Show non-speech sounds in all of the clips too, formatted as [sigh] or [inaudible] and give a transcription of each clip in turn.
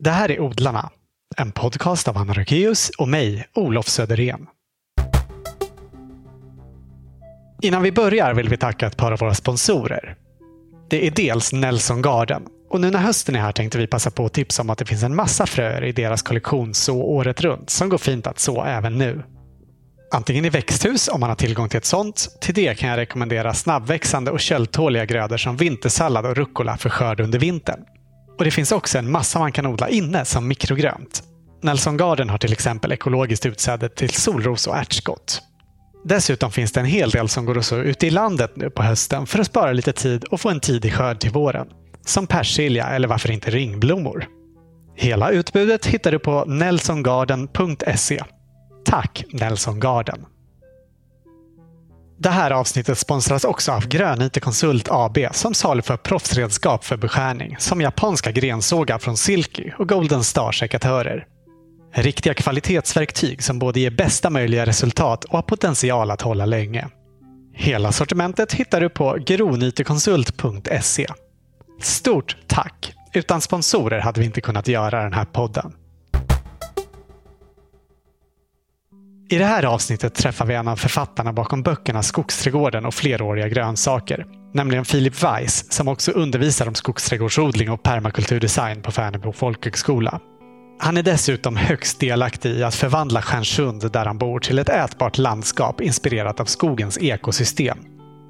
Det här är Odlarna, en podcast av Anna Rökeus och mig, Olof Söderén. Innan vi börjar vill vi tacka ett par av våra sponsorer. Det är dels Nelson Garden. Och nu när hösten är här tänkte vi passa på att tipsa om att det finns en massa fröer i deras kollektion Så året runt som går fint att så även nu. Antingen i växthus om man har tillgång till ett sånt. Till det kan jag rekommendera snabbväxande och köldtåliga grödor som vintersallad och rucola för skörd under vintern. Och det finns också en massa man kan odla inne som mikrogrönt. Nelson Garden har till exempel ekologiskt utsäde till solros och ärtskott. Dessutom finns det en hel del som går att så ute i landet nu på hösten för att spara lite tid och få en tidig skörd till våren. Som persilja eller varför inte ringblommor. Hela utbudet hittar du på nelsongarden.se. Tack Nelson Garden! Det här avsnittet sponsras också av Grönyte Konsult AB som saluför proffsredskap för beskärning som japanska grensågar från Silky och Golden Star-sekatörer. Riktiga kvalitetsverktyg som både ger bästa möjliga resultat och har potential att hålla länge. Hela sortimentet hittar du på gronytekonsult.se. Stort tack! Utan sponsorer hade vi inte kunnat göra den här podden. I det här avsnittet träffar vi en av författarna bakom böckerna Skogsträdgården och fleråriga grönsaker. Nämligen Filip Weiss som också undervisar om skogsträdgårdsodling och permakulturdesign på Färnebo folkhögskola. Han är dessutom högst delaktig i att förvandla Stjärnsund där han bor till ett ätbart landskap inspirerat av skogens ekosystem.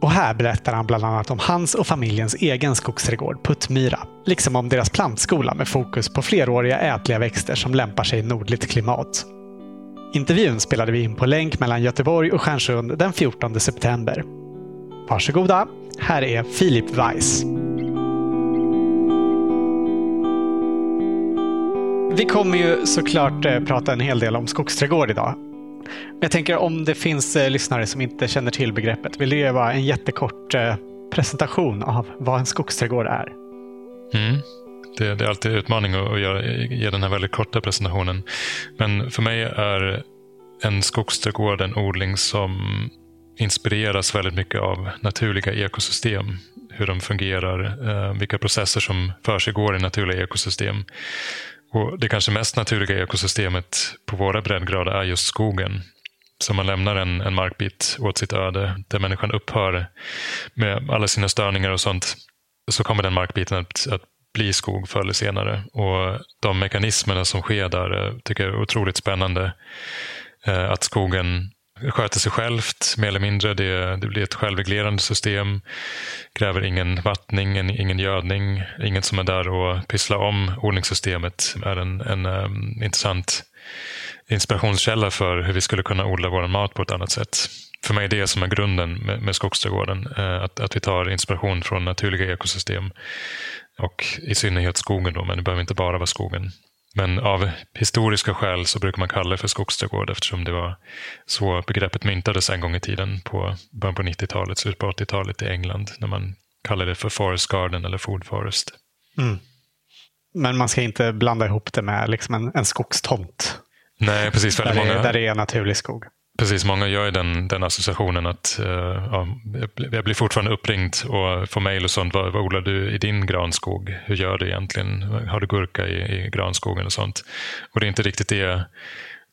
Och här berättar han bland annat om hans och familjens egen skogsträdgård Puttmyra. Liksom om deras plantskola med fokus på fleråriga ätliga växter som lämpar sig i nordligt klimat. Intervjun spelade vi in på länk mellan Göteborg och Stjärnsund den 14 september. Varsågoda, här är Filip Weiss. Vi kommer ju såklart eh, prata en hel del om skogsträdgård idag. Men jag tänker om det finns eh, lyssnare som inte känner till begreppet, vill du ge en jättekort eh, presentation av vad en skogsträdgård är? Mm. Det, det, är alltid en utmaning att göra, ge den här väldigt korta presentationen. Men för mig är en skogsträdgård en odling som inspireras väldigt mycket av naturliga ekosystem. Hur de fungerar, eh, vilka processer som försiggår i naturliga ekosystem. Och Det kanske mest naturliga ekosystemet på våra breddgrader är just skogen. Så man lämnar en, en markbit åt sitt öde där människan upphör med alla sina störningar och sånt. Så kommer den markbiten att, att bli skog förr eller senare. Och De mekanismerna som sker där eh, tycker jag är otroligt spännande. Eh, att skogen sköter sig självt mer eller mindre. Det, det blir ett självreglerande system. Kräver ingen vattning, ingen gödning. ingen som är där och pysslar om odlingssystemet. är en, en um, intressant inspirationskälla för hur vi skulle kunna odla vår mat på ett annat sätt. För mig är det som är grunden med, med skogsträdgården. Att, att vi tar inspiration från naturliga ekosystem. Och i synnerhet skogen då, men det behöver inte bara vara skogen. Men av historiska skäl så brukar man kalla det för skogsträdgård eftersom det var så begreppet myntades en gång i tiden på början på 90-talet, slutet på 80-talet i England när man kallade det för forest garden eller food forest. Mm. Men man ska inte blanda ihop det med liksom en, en skogstomt. Nej, precis. Där, många... är, där det är naturlig skog. Precis, många gör den, den associationen att uh, ja, jag blir fortfarande uppringd och får mejl och sånt. Vad, vad odlar du i din granskog? Hur gör du egentligen? Har du gurka i, i granskogen och sånt? Och det är inte riktigt det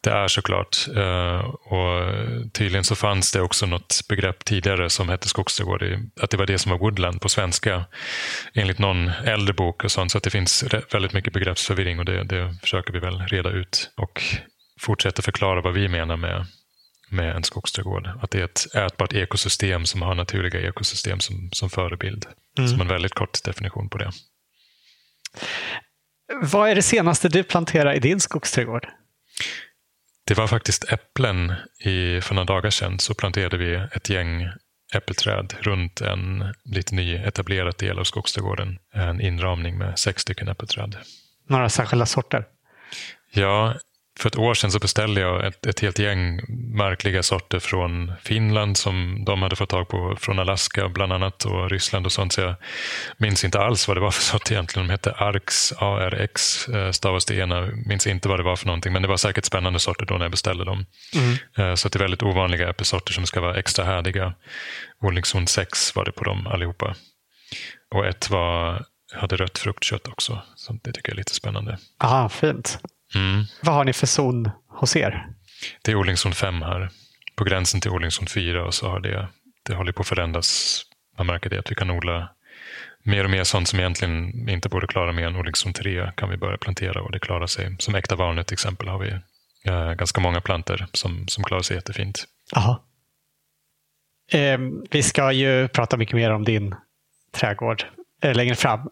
det är såklart. Uh, och tydligen så fanns det också något begrepp tidigare som hette skogsträdgård. Att det var det som var woodland på svenska. Enligt någon äldre bok och sånt. Så att det finns väldigt mycket begreppsförvirring och det, det försöker vi väl reda ut. Och fortsätta förklara vad vi menar med med en skogsträdgård. Att det är ett ätbart ekosystem som har naturliga ekosystem som, som förebild. Mm. Som en väldigt kort definition på det. Vad är det senaste du planterade i din skogsträdgård? Det var faktiskt äpplen. I, för några dagar sedan så planterade vi ett gäng äppelträd runt en lite ny etablerad del av skogsträdgården. En inramning med sex stycken äppelträd. Några särskilda sorter? Ja, för ett år sedan så beställde jag ett, ett helt gäng märkliga sorter från Finland som de hade fått tag på från Alaska bland annat och Ryssland och sånt. Så jag minns inte alls vad det var för sort egentligen. De hette Arx, ARX eh, stavas det ena. Minns inte vad det var för någonting men det var säkert spännande sorter då när jag beställde dem. Mm. Eh, så det är väldigt ovanliga äppelsorter som ska vara extra härdiga. Odlingszon 6 var det på dem allihopa. Och ett var hade rött fruktkött också. Så det tycker jag är lite spännande. Aha, fint. Mm. Vad har ni för zon hos er? Det är odlingszon 5 här. På gränsen till odlingszon 4 och så har det, det håller på att förändras. Man märker det att vi kan odla mer och mer sånt som egentligen inte borde klara mer än odlingszon 3 kan vi börja plantera och det klarar sig. Som äkta valnöt till exempel har vi eh, ganska många planter som, som klarar sig jättefint. Aha. Eh, vi ska ju prata mycket mer om din trädgård eh, längre fram.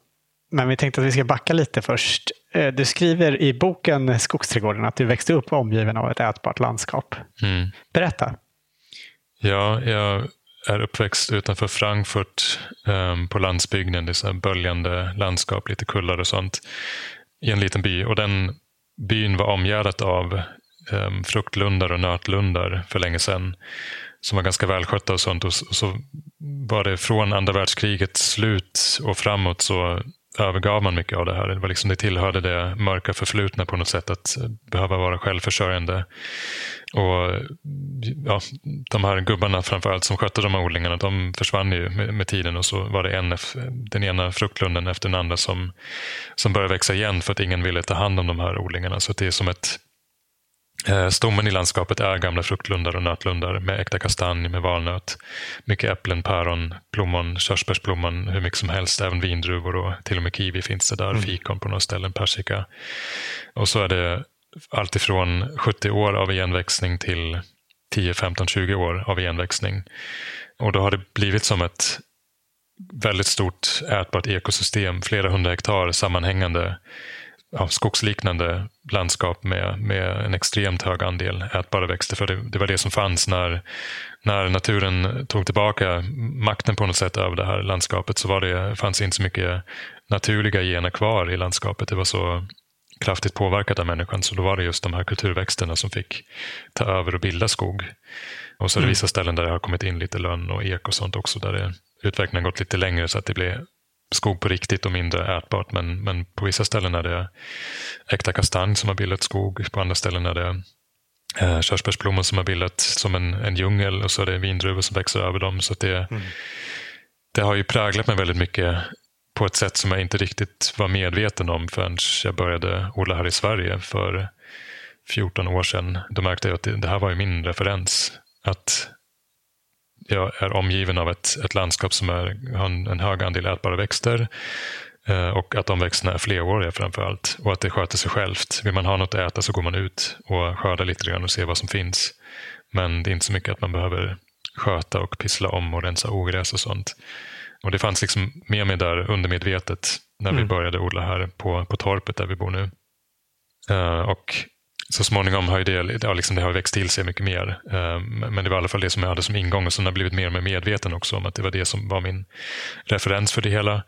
Men vi tänkte att vi ska backa lite först. Eh, du skriver i boken Skogsträdgården att du växte upp omgiven av ett ätbart landskap. Mm. Berätta. Ja, jag är uppväxt utanför Frankfurt um, på landsbygden. Det är så böljande landskap, lite kullar och sånt. I en liten by. Och den byn var omgärdat av um, fruktlundar och nötlundar för länge sedan. Som var ganska välskötta och sånt. Och så var det från andra världskrigets slut och framåt så övergav man mycket av det här. Det, var liksom, det tillhörde det mörka förflutna på något sätt att eh, behöva vara självförsörjande. Och ja, De här gubbarna framförallt som skötte de här odlingarna de försvann ju med, med, tiden och så var det en, den ena fruktlunden efter den andra som, som började växa igen för att ingen ville ta hand om de här odlingarna. Så det är som ett stommen i landskapet är gamla fruktlundar och nötlundar med äkta kastanj, med valnöt. Mycket äpplen, päron, plommon, körsbärsplommon, hur mycket som helst. Även vindruvor och till och med kiwi finns det där. Mm. Fikon på några ställen, persika. Och så är det alltifrån 70 år av igenväxning till 10, 15, 20 år av igenväxning. Och då har det blivit som ett väldigt stort ätbart ekosystem, flera hundra hektar sammanhängande ja, skogsliknande landskap med, med en extremt hög andel ätbara växter. För det, det, var det som fanns när, när naturen tog tillbaka makten på något sätt över det här landskapet så var det, fanns inte så mycket naturliga gener kvar i landskapet. Det var så kraftigt påverkat av människan så då var det just de här kulturväxterna som fick ta över och bilda skog. Och så är det mm. vissa ställen där det har kommit in lite lönn och ek och sånt också där det, utvecklingen har gått lite längre så att det blir skog på riktigt och mindre ätbart. Men, men på vissa ställen är det äkta kastanj som har bildat skog. På andra ställen är det eh, körsbärsblommor som har bildat som en, en djungel och så är det vindruvor som växer över dem. Så det, mm. det har ju präglat mig väldigt mycket på ett sätt som jag inte riktigt var medveten om förrän jag började odla här i Sverige för 14 år sedan. Då märkte jag att det, det här var ju min referens. Att jag är omgiven av ett, ett landskap som är, har en, en hög andel ätbara växter eh, och att de växterna är fleråriga framför allt och att det sköter sig självt. Vill man ha något att äta så går man ut och skördar lite grann och ser vad som finns. Men det är inte så mycket att man behöver sköta och pissla om och rensa ogräs och sånt. Och Det fanns liksom med mig där undermedvetet när mm. vi började odla här på, på torpet där vi bor nu. Uh, och så småningom har det, ja, liksom det har växt till sig mycket mer. Eh, men det var i alla fall det som jag hade som ingång och sen har jag blivit mer och mer medveten också om att det var det som var min referens för det hela.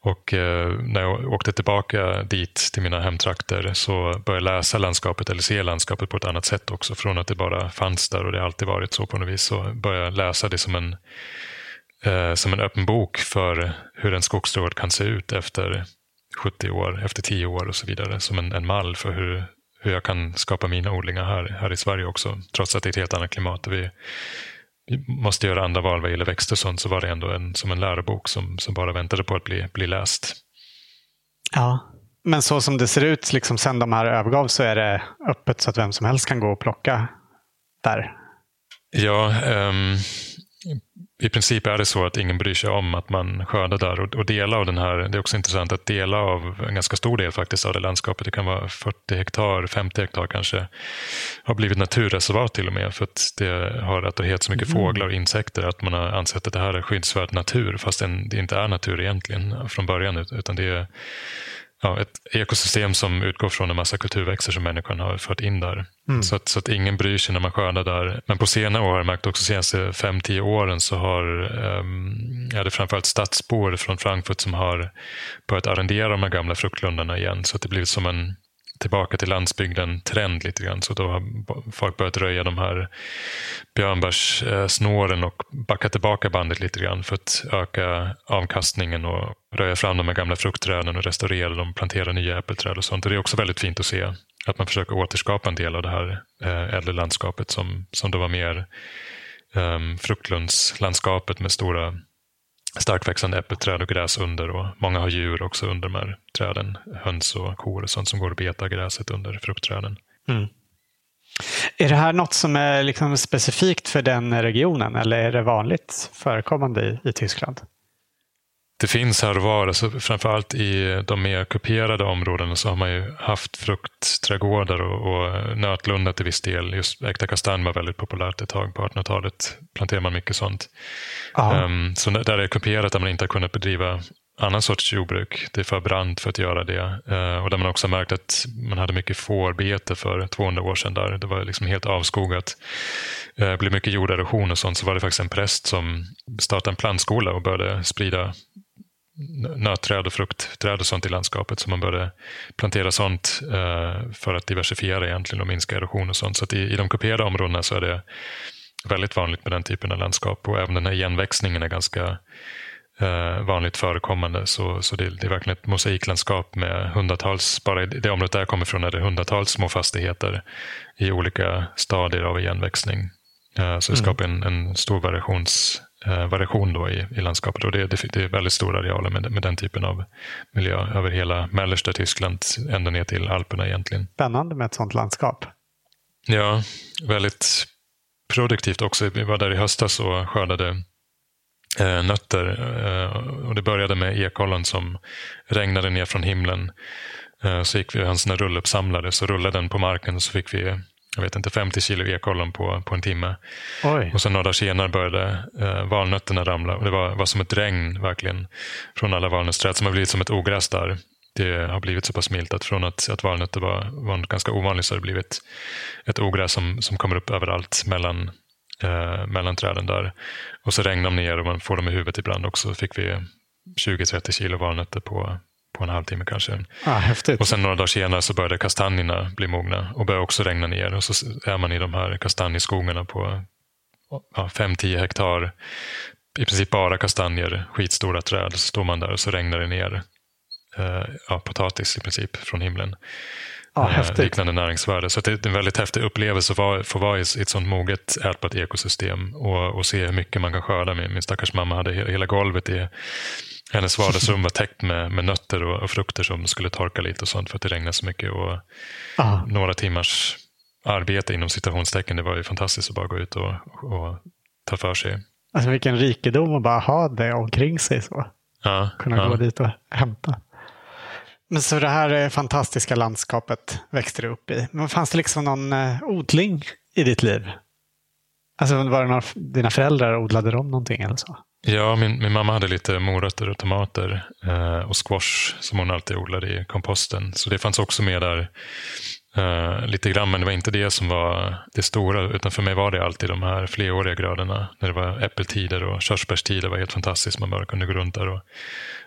Och eh, när jag åkte tillbaka dit till mina hemtrakter så började jag läsa landskapet eller se landskapet på ett annat sätt också. Från att det bara fanns där och det alltid varit så på något vis så började jag läsa det som en, eh, som en öppen bok för hur en skogstråd kan se ut efter 70 år, efter 10 år och så vidare. Som en, en mall för hur, hur jag kan skapa mina odlingar här, här i Sverige också. Trots att det är ett helt annat klimat och vi, vi måste göra andra val vad gäller växter och sånt så var det ändå en, som en lärobok som, som bara väntade på att bli, bli läst. Ja, men så som det ser ut liksom sen de här övergav så är det öppet så att vem som helst kan gå och plocka där? Ja, um, i princip är det så att ingen bryr sig om att man skördar där. Och, och delar av den här, det är också intressant att delar av, en ganska stor del faktiskt av det landskapet, det kan vara 40 hektar, 50 hektar kanske, har blivit naturreservat till och med. För att det har attraherat så mycket mm. fåglar och insekter att man har ansett att det här är skyddsvärd natur. Fast det inte är natur egentligen från början. Utan det är ja, ett ekosystem som utgår från en massa kulturväxter som människan har fört in där. Mm. Så, att, så att ingen bryr sig när man skördar där. Men på senare år har jag märkt också senaste 5-10 åren så har um, är det framförallt stadsbor från Frankfurt som har börjat arrendera de här gamla fruktlundarna igen. Så att det blivit som en tillbaka till landsbygden trend lite grann. Så då har folk börjat röja de här björnbärssnåren och backa tillbaka bandet lite grann för att öka avkastningen och röja fram de här gamla fruktträden och restaurera dem, plantera nya äppelträd och sånt. Och det är också väldigt fint att se att man försöker återskapa en del av det här eh, äldre landskapet som, som då var mer ehm, um, fruktlundslandskapet med stora starkväxande äppelträd och gräs under. Och många har djur också under de här träden. Höns och kor och sånt som går och betar gräset under fruktträden. Mm. Är det här något som är liksom specifikt för den regionen eller är det vanligt förekommande i, i Tyskland? Det finns här och var, alltså framförallt i de mer kuperade områdena så har man ju haft fruktträdgårdar och, och nötlundar till viss del. Just äkta kastanj var väldigt populärt ett tag på 1800-talet. planterade man mycket sånt. Um, så där det är kuperat där man inte har kunnat bedriva annan sorts jordbruk. Det är för brant för att göra det. Uh, och där man också märkt att man hade mycket fårbete för 200 år sedan. där Det var liksom helt avskogat. Uh, det blev mycket jorderosion och sånt. Så var det faktiskt en präst som startade en plantskola och började sprida nötträd och fruktträd och sånt i landskapet. Så man började plantera sånt eh, för att diversifiera egentligen och minska erosion och sånt. Så i, i de kuperade områdena så är det väldigt vanligt med den typen av landskap och även den här igenväxningen är ganska eh, vanligt förekommande. Så, så det, det, är verkligen ett mosaiklandskap med hundratals, bara i det området där jag kommer ifrån är det hundratals små fastigheter i olika stadier av igenväxning. Eh, så det mm. skapar en, en stor variations variation då i, i landskapet. Och det, det, det, är väldigt stora arealer med, med den typen av miljö över hela mellersta Tyskland, ända ner till Alperna egentligen. Spännande med ett sådant landskap. Ja, väldigt produktivt också. Vi var där i höstas och skördade eh, nötter. Eh, och det började med ekollon som regnade ner från himlen. Eh, så gick vi en sån rulluppsamlare, så rullade den på marken och så fick vi jag vet inte, 50 kilo ekollon på, på en timme. Oj. Och sen några dagar senare började eh, valnötterna ramla. Och det var, var som ett regn verkligen från alla valnötsträd som har blivit som ett ogräs där. Det har blivit så pass milt att från att, att valnötter var, var ganska ovanligt så har det blivit ett ogräs som, som kommer upp överallt mellan, eh, mellan träden där. Och så regnar de ner och man får dem i huvudet ibland också. Så fick vi 20-30 kilo valnötter på, på en halvtimme kanske. Ah, häftigt. Och sen några dagar senare så började kastanjerna bli mogna och började också regna ner. Och så är man i de här kastanjeskogarna på ja, 5-10 hektar. I princip bara kastanjer, skitstora träd. Så står man där och så regnar det ner eh, ja, potatis i princip från himlen. Ah, häftigt. liknande näringsvärde. Så det är en väldigt häftig upplevelse att få vara i ett sånt moget ätbart ekosystem och, och se hur mycket man kan skörda. Min, min stackars mamma hade hela golvet i hennes vardagsrum var täckt med, med nötter och, och, frukter som skulle torka lite och sånt för att det regnade så mycket. Och några timmars arbete inom citationstecken, det var ju fantastiskt att bara gå ut och, och ta för sig. Alltså vilken rikedom att bara ha det omkring sig så. Ja, Kunna ja. gå dit och hämta. Men så det här fantastiska landskapet växte du upp i. Men fanns det liksom någon eh, odling i ditt liv? Alltså var det några, dina föräldrar odlade de någonting eller så? Ja, min, min mamma hade lite morötter och tomater eh, och squash som hon alltid odlade i komposten. Så det fanns också med där eh, lite grann, men det var inte det som var det stora. Utan för mig var det alltid de här fleråriga grödorna. När det var äppeltider och körsbärstider var helt fantastiskt. Man bara kunde gå runt där och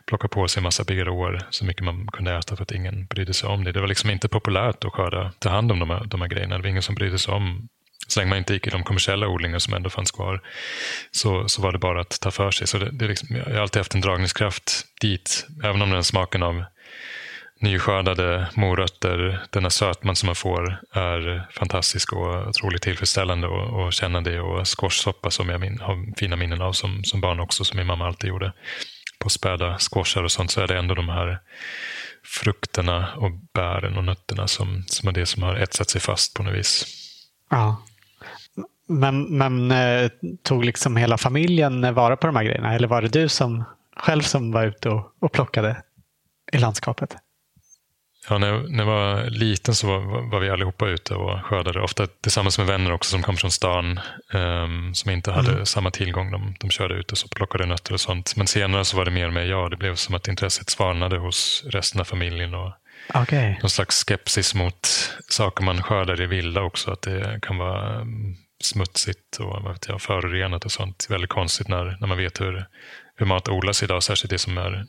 plocka på sig en massa bigarråer så mycket man kunde äta för att ingen brydde sig om det. Det var liksom inte populärt att skörda, ta hand om de här, de här grejerna. Det var ingen som brydde sig om så länge man inte gick i de kommersiella odlingar som ändå fanns kvar så, så var det bara att ta för sig. Så det, det liksom, jag har alltid haft en dragningskraft dit. Även om den smaken av nyskördade morötter, denna sötman som man får är fantastisk och otroligt tillfredsställande att känna det. Och squashsoppa som jag min, har fina minnen av som, som barn också, som min mamma alltid gjorde. På späda squashar och sånt så är det ändå de här frukterna och bären och nötterna som, som är det som har etsat sig fast på något vis. Ja. Men, men eh, tog liksom hela familjen vara på de här grejerna? Eller var det du som själv som var ute och, och plockade i landskapet? Ja, när, jag, när jag var liten så var, var vi allihopa ute och skördade. Ofta tillsammans med vänner också som kom från stan. Um, som inte hade mm. samma tillgång. De, de körde ut och så plockade nötter och sånt. Men senare så var det mer och mer jag. Det blev som att intresset svalnade hos resten av familjen. Och okay. Någon slags skepsis mot saker man skördar i vilda också. Att det kan vara mm, smutsigt och vad vet jag, förorenat och sånt. Väldigt konstigt när, när man vet hur, hur mat odlas idag, särskilt det som är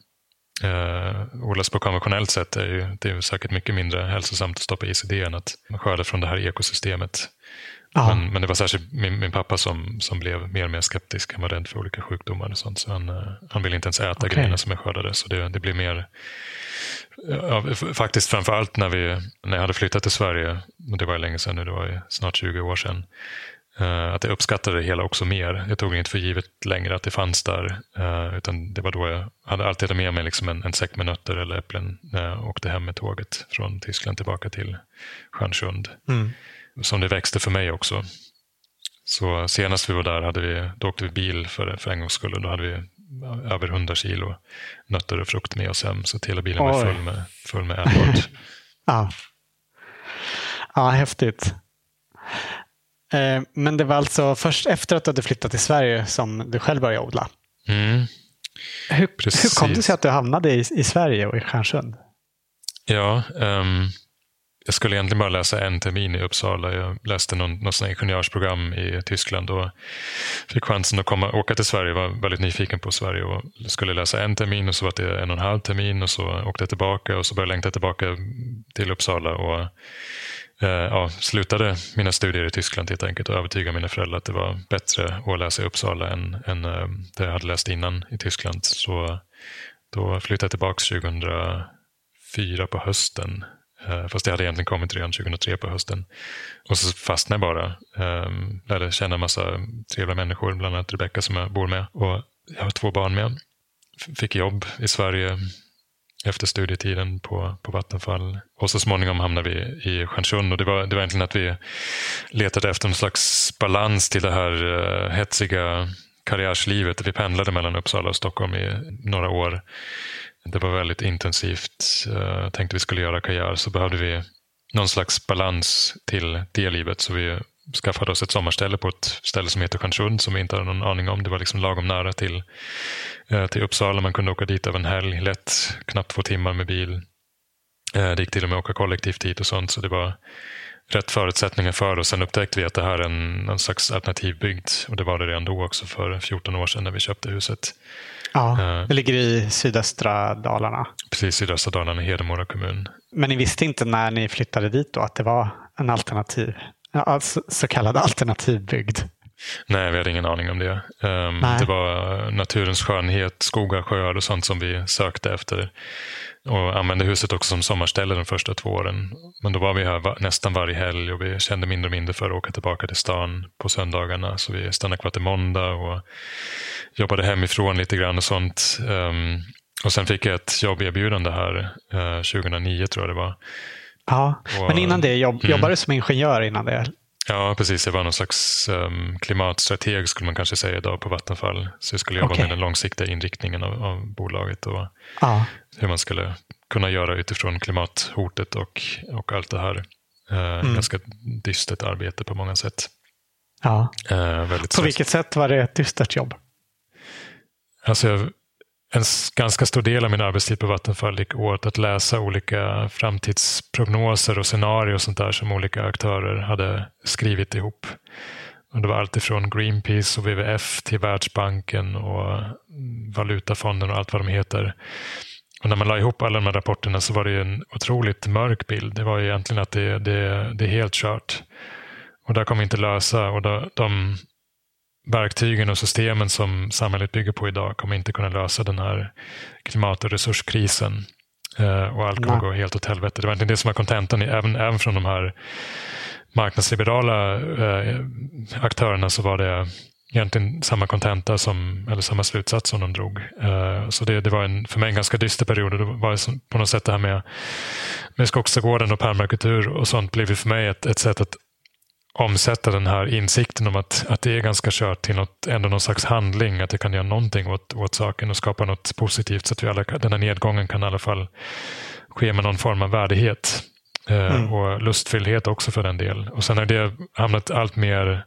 eh, odlas på konventionellt sätt. Är ju, det är säkert mycket mindre hälsosamt att stoppa i sig det än att skörda från det här ekosystemet. Men, men, det var särskilt min, min, pappa som, som blev mer och mer skeptisk. Han var rädd för olika sjukdomar och sånt. Så han, eh, han ville inte ens äta okay. grejerna som jag skördade. Så det, det blev mer Ja, faktiskt framförallt när, vi, när jag hade flyttat till Sverige, och det var länge sedan nu, det var snart 20 år sedan, att jag uppskattade det hela också mer. Jag tog inte för givet längre att det fanns där. Uh, utan det var då jag hade alltid med mig liksom en, en säck med nötter eller äpplen när jag åkte hem med tåget från Tyskland tillbaka till Stjärnsund. Mm. Som det växte för mig också. Så senast vi var där hade vi, då åkte vi bil för, för en gångs skull och då hade vi över 100 kilo nötter och frukt med oss hem. Så hela bilen var full med, full med ätbart. [laughs] ja. ja, häftigt. Eh, men det var alltså först efter att du hade flyttat till Sverige som du själv började odla? Mm. Hur, hur kom det sig att du hamnade i, i Sverige och i Stjärnsund? Ja, um, jag skulle egentligen bara läsa en termin i Uppsala. Jag läste någon, någon ingenjörsprogram i Tyskland och fick chansen att komma, åka till Sverige. Jag var väldigt nyfiken på Sverige och skulle läsa en termin och så var det en och en halv termin och så åkte jag tillbaka och så började jag längta tillbaka till Uppsala och Eh, ja, slutade mina studier i Tyskland helt enkelt och övertygade mina föräldrar att det var bättre att läsa i Uppsala än, än eh, det jag hade läst innan i Tyskland. Så då flyttade jag tillbaka 2004 på hösten eh, fast jag hade egentligen kommit redan 2003 på hösten. Och så fastnade jag bara. Ehm, lärde känna en massa trevliga människor, bland annat Rebecka som jag bor med. Och jag har två barn med. Fick jobb i Sverige efter studietiden på, på Vattenfall. Och så småningom hamnade vi i Stjärnsund och det var, det var egentligen att vi letade efter en slags balans till det här uh, hetsiga karriärslivet. Vi pendlade mellan Uppsala och Stockholm i några år. Det var väldigt intensivt. Jag tänkte vi skulle göra karriär så behövde vi någon slags balans till det livet. Så vi skaffade oss ett sommarställe på ett ställe som heter Stjärnsund som vi inte hade någon aning om. Det var liksom lagom nära till, eh, till Uppsala. Man kunde åka dit över en helg lätt, knappt två timmar med bil. Eh, det gick till och med att åka kollektivt dit och sånt. Så det var rätt förutsättningar för och sen upptäckte vi att det här är en, någon slags alternativbygd och det var det redan då också för 14 år sedan när vi köpte huset. Ja, eh, det ligger i sydöstra Dalarna. Precis, sydöstra Dalarna, Hedemora kommun. Men ni visste inte när ni flyttade dit då att det var en alternativ, alltså så kallad alternativbygd? Nej, vi hade ingen aning om det. Um, det var naturens skönhet, skogar, sjöar och sånt som vi sökte efter. Och använde huset också som sommarställe de första två åren. Men då var vi här nästan varje helg och vi kände mindre och mindre för att åka tillbaka till stan på söndagarna. Så vi stannade kvar till måndag och jobbade hemifrån lite grann och sånt. Um, och sen fick jag ett jobberbjudande här uh, eh, 2009 tror jag det var. Ja, och, men innan det, jobb, mm. jobbade du som ingenjör innan det? Ja, precis. Jag var någon slags um, klimatstrateg skulle man kanske säga idag på Vattenfall. Så jag skulle jobba okay. med den långsiktiga inriktningen av, av bolaget och ja. hur man skulle kunna göra utifrån klimathotet och, och allt det här. Uh, mm. Ganska dystert arbete på många sätt. Ja. Uh, på vilket sätt var det ett dystert jobb? Alltså jag, en ganska stor del av min arbetstid på Vattenfall gick åt att läsa olika framtidsprognoser och scenarier och sånt där som olika aktörer hade skrivit ihop. Och det var alltifrån Greenpeace och WWF till Världsbanken och Valutafonden och allt vad de heter. Och när man la ihop alla de här rapporterna så var det en otroligt mörk bild. Det var egentligen att det, det, det är helt kört. Och där kommer vi inte lösa. Och då, de verktygen och systemen som samhället bygger på idag kommer inte kunna lösa den här klimat och resurskrisen. Eh, och allt kommer gå helt åt helvete. Det var inte det som var kontentan, även, även från de här marknadsliberala eh, aktörerna så var det egentligen samma kontenta som, eller samma slutsats som de drog. Uh, så det, det var en, för mig en ganska dyster period. Och det var på något sätt det här med, med skogsträdgården och permakultur och sånt blev för mig ett, ett sätt att omsätta den här insikten om att, att det är ganska kört till något, ändå någon slags handling, att det kan göra någonting åt, åt saken och skapa något positivt så att vi alla, den här nedgången kan i alla fall ske med någon form av värdighet. Eh, mm. Och lustfylldhet också för den del. Och sen har det hamnat allt mer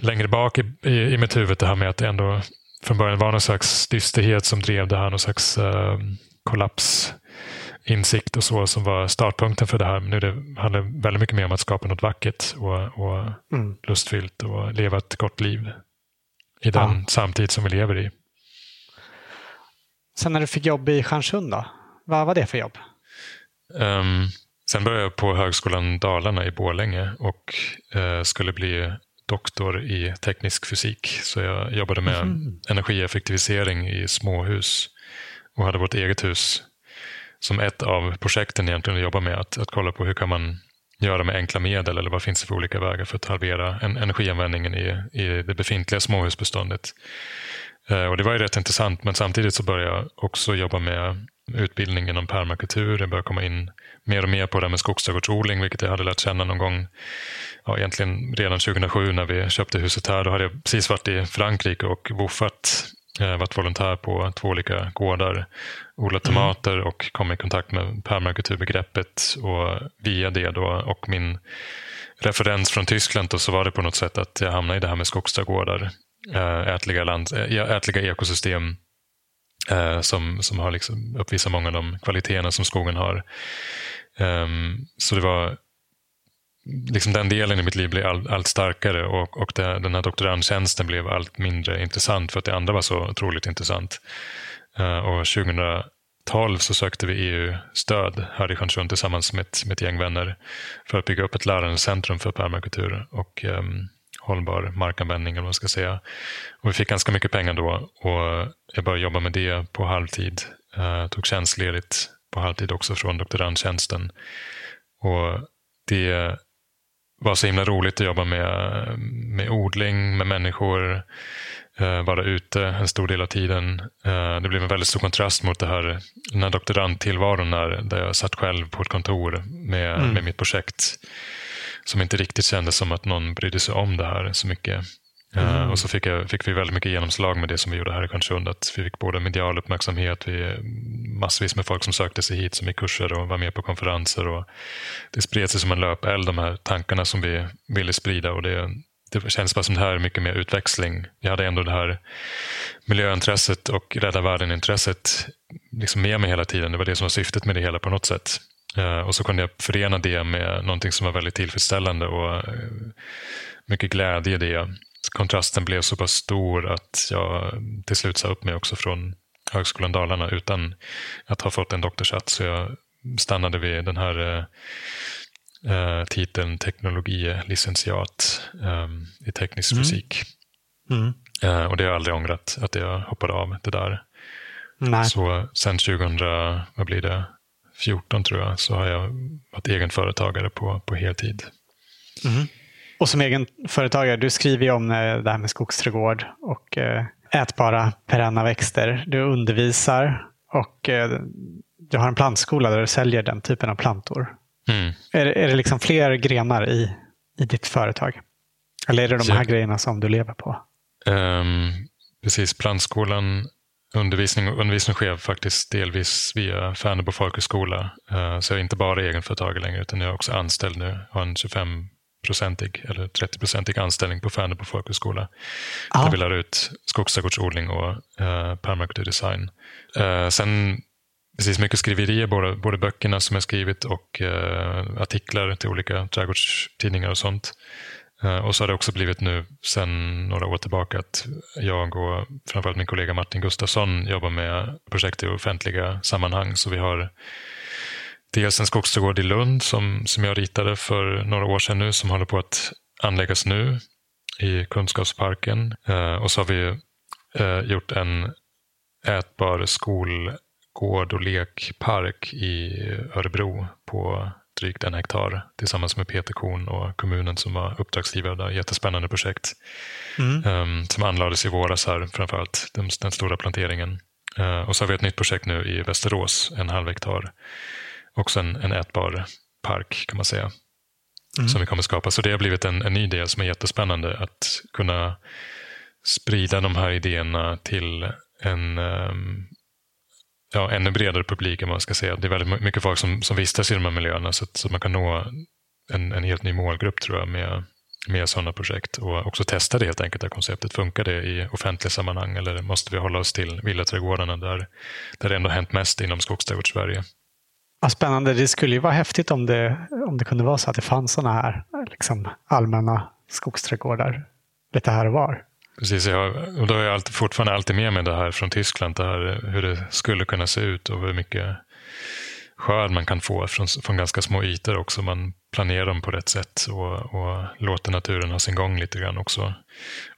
längre bak i, i, i mitt huvud det här med att det ändå från början var någon slags dysterhet som drev det här, någon slags uh, kollaps insikt och så som var startpunkten för det här. Men nu det handlar det väldigt mycket mer om att skapa något vackert och, och mm. lustfyllt och leva ett gott liv i den ja. samtid som vi lever i. Sen när du fick jobb i Stjärnsund då? Vad var det för jobb? Um, sen började jag på Högskolan Dalarna i Borlänge och uh, skulle bli doktor i teknisk fysik. Så jag jobbade med mm. energieffektivisering i småhus och hade vårt eget hus som ett av projekten egentligen att jobba med. Att, att kolla på hur kan man göra med enkla medel eller vad finns det för olika vägar för att halvera en, energianvändningen i, i det befintliga småhusbeståndet. Eh, och det var ju rätt intressant men samtidigt så började jag också jobba med utbildning inom permakultur. Jag började komma in mer och mer på det här med skogsträdgårdsodling vilket jag hade lärt känna någon gång ja, egentligen redan 2007 när vi köpte huset här. Då hade jag precis varit i Frankrike och woffat eh, varit volontär på två olika gårdar, odlat mm. tomater mm. och kom i kontakt med permakulturbegreppet. Och via det då och min referens från Tyskland då, så var det på något sätt att jag hamnade i det här med skogsträdgårdar, eh, ätliga, land, eh, ätliga ekosystem som, som har liksom uppvisar många av de kvaliteterna som skogen har. Ehm, så det var liksom den delen i mitt liv blev all, allt starkare och, och det, den här doktorandtjänsten blev allt mindre intressant för att det andra var så otroligt intressant. Uh, och 2012 så sökte vi EU-stöd här i Stjärnsund tillsammans med ett, med ett gäng vänner för att bygga upp ett lärandecentrum för permakultur och um, hållbar markanvändning. Eller vad man ska säga. Och vi fick ganska mycket pengar då och jag började jobba med det på halvtid. Uh, tog tjänstledigt på halvtid också från doktorandtjänsten. Och det var så himla roligt att jobba med, med odling, med människor, eh, vara ute en stor del av tiden. Eh, det blev en väldigt stor kontrast mot det här, den här doktorandtillvaron där, där jag satt själv på ett kontor med, mm. med mitt projekt. Som inte riktigt kändes som att någon brydde sig om det här så mycket. Eh, mm. och så fick, jag, fick, vi väldigt mycket genomslag med det som vi gjorde här i Stjärnsund. Att vi fick både medial uppmärksamhet, vi, massvis med folk som sökte sig hit som gick kurser och var med på konferenser. Och det spred sig som en löpeld, de här tankarna som vi ville sprida. Och det, det känns bara som det här är mycket mer utväxling. Jag hade ändå det här miljöintresset och rädda världen-intresset liksom med mig hela tiden. Det var det som var syftet med det hela på något sätt. Eh, och så kunde jag förena det med någonting som var väldigt tillfredsställande och eh, mycket glädje i det kontrasten blev så pass stor att jag till slut sa upp mig också från Högskolan Dalarna utan att ha fått en doktorshatt. Så jag stannade vid den här eh, titeln teknologilicentiat eh, i teknisk mm. fysik. Mm. Eh, och det har jag aldrig ångrat, att jag hoppade av det där. Nej. Så sen 2000, vad blir det, 14 tror jag, så har jag varit egen företagare på, på heltid. Mm. Och som egen företagare, du skriver ju om eh, det här med skogsträdgård och eh, ätbara perenna växter. Du undervisar och eh, du har en plantskola där du säljer den typen av plantor. Mm. Är, är det liksom fler grenar i, i ditt företag? Eller är det de här ja. grejerna som du lever på? Um, precis, plantskolan undervisning, undervisning sker faktiskt delvis via Färnebo folkhögskola. Uh, så jag är inte bara egenföretagare längre utan jag är också anställd nu. Jag har en 25 procentig eller 30-procentig anställning på Färnebo folkhögskola. Ja. Där vi lär ut skogsträdgårdsodling och eh, permakulturdesign. Eh, sen precis mycket skriverier, både, både böckerna som jag skrivit och eh, artiklar till olika trädgårdstidningar och sånt. Eh, och så har det också blivit nu sedan några år tillbaka att jag och framförallt min kollega Martin Gustafsson jobbar med projekt i offentliga sammanhang. Så vi har dels en skogsträdgård i Lund som, som jag ritade för några år sedan nu som håller på att anläggas nu i Kunskapsparken. Eh, och så har vi eh, gjort en ätbar skolgård och lekpark i Örebro på drygt en hektar tillsammans med Peter Korn och kommunen som var uppdragsgivare där. Jättespännande projekt mm. um, som anlades i våras här framförallt, den, den stora planteringen. Uh, och så har vi ett nytt projekt nu i Västerås, en halv hektar också en, en ätbar park kan man säga. Mm. Som vi kommer skapa. Så det har blivit en, en ny del som är jättespännande. Att kunna sprida de här idéerna till en um, ja, ännu bredare publik än man ska säga. Det är väldigt mycket folk som, som vistas i de här miljöerna så att, så att man kan nå en, en helt ny målgrupp tror jag med, med sådana projekt och också testa det helt enkelt, det konceptet. Funkar det i offentliga sammanhang eller måste vi hålla oss till villaträdgårdarna där, där det ändå hänt mest inom skogsträdgårds-Sverige? Vad spännande. Det skulle ju vara häftigt om det, om det kunde vara så att det fanns sådana här liksom, allmänna skogsträdgårdar lite här och var. Precis, jag, och då har jag alltid, fortfarande alltid med mig det här från Tyskland, det här, hur det skulle kunna se ut och hur mycket skörd man kan få från, från ganska små ytor också. Man planerar dem på rätt sätt och, och låter naturen ha sin gång lite grann också.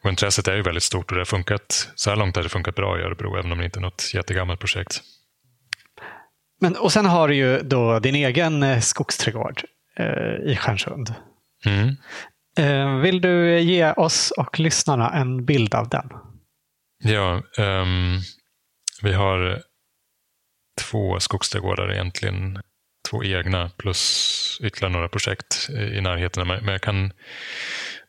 Och intresset är ju väldigt stort och det har funkat, så här långt har det funkat bra i Örebro, även om det inte är något jättegammalt projekt. Men, och sen har du ju då din egen eh, skogsträdgård. eh, i Stjärnsund. Mm. Eh, vill du ge oss och lyssnarna en bild av den? Ja, ehm, vi har två skogsträdgårdar egentligen. Två egna plus ytterligare några projekt i närheten. Men jag kan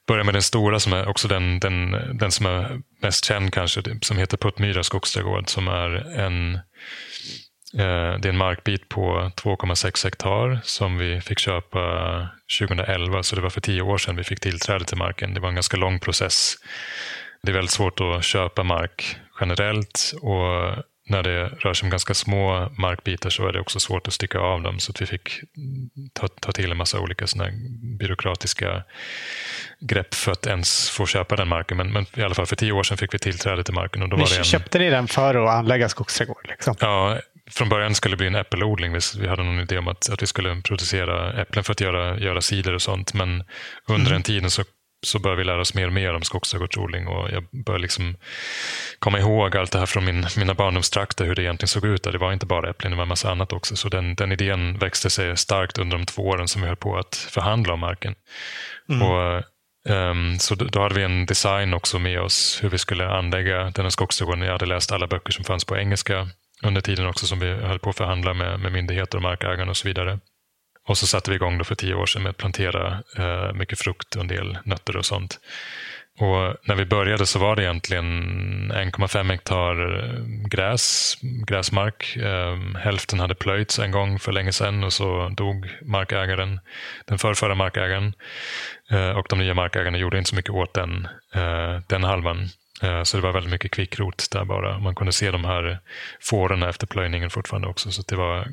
börja med den stora som är också den, den, den som är mest känd kanske, som heter Puttmyra skogsträdgård som är en det är en markbit på 2,6 hektar som vi fick köpa 2011, så det var för tio år sedan vi fick tillträde till marken. Det var en ganska lång process. Det är väldigt svårt att köpa mark generellt och när det rör sig om ganska små markbitar så är det också svårt att stycka av dem. Så att vi fick ta, ta till en massa olika såna byråkratiska grepp för att ens få köpa den marken. Men, men, i alla fall för tio år sedan fick vi tillträde till marken. Och då ni var det en... Köpte ni den för att anlägga skogsträdgård? Liksom? Ja, från början skulle det bli en äppelodling. Vi hade någon idé om att, att vi skulle producera äpplen för att göra, göra cider och sånt. Men under mm. den tiden så så börjar vi lära oss mer och mer om skogsträdgårdsodling och jag börjar liksom komma ihåg allt det här från min, mina barndomstrakter, hur det egentligen såg ut. Det var inte bara äpplen, det var en massa annat också. Så den, den idén växte sig starkt under de två åren som vi höll på att förhandla om marken. Mm. Och, um, så då, då hade vi en design också med oss, hur vi skulle anlägga den här skogsträdgården. Jag hade läst alla böcker som fanns på engelska under tiden också som vi höll på att förhandla med, med myndigheter och markägare och så vidare. Och så satte vi igång då för tio år sedan med att plantera eh, mycket frukt och en del nötter och sånt. Och när vi började så var det egentligen 1,5 hektar eh, gräs, gräsmark. Eh, hälften hade plöjts en gång för länge sedan och så dog markägaren, den förrförra markägaren. Eh, och de nya markägarna gjorde inte så mycket åt den, eh, den halvan. Eh, så det var väldigt mycket kvickrot där bara. Man kunde se de här fårorna efter plöjningen fortfarande också. Så det var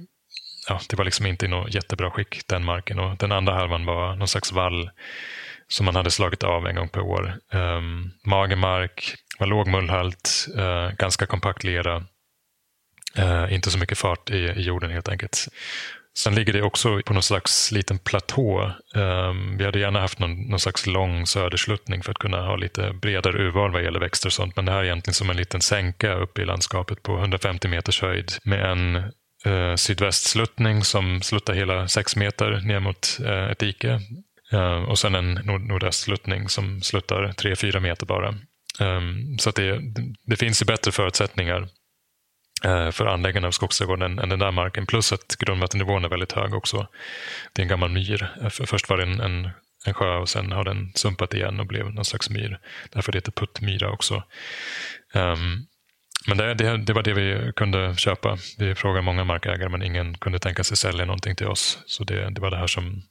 ja, det var liksom inte i något jättebra skick, den marken. Och den andra halvan var någon slags vall som man hade slagit av en gång per år. Ehm, um, magermark, var låg mullhalt, uh, ganska kompakt lera. Uh, inte så mycket fart i, i, jorden helt enkelt. Sen ligger det också på någon slags liten platå. Ehm, vi hade gärna haft någon, någon slags lång södersluttning för att kunna ha lite bredare urval vad gäller växter och sånt. Men det här är egentligen som en liten sänka uppe i landskapet på 150 meters höjd med en eh, sydvästsluttning som sluttar hela 6 meter ner mot eh, ett dike. Eh, och sen en nord nordöstsluttning som sluttar tre fyra meter bara. Um, så att det, det finns ju bättre förutsättningar Eh, för anläggande av skogsträdgården än, den där marken. Plus att grundvattennivån är väldigt hög också. Det är en gammal myr. Eh, först var det en, en, en sjö och sen har den sumpat igen och blev någon slags myr. Därför det heter puttmyra också. Um, men det, det, det, var det vi kunde köpa. Vi frågade många markägare men ingen kunde tänka sig sälja någonting till oss. Så det, det var det här som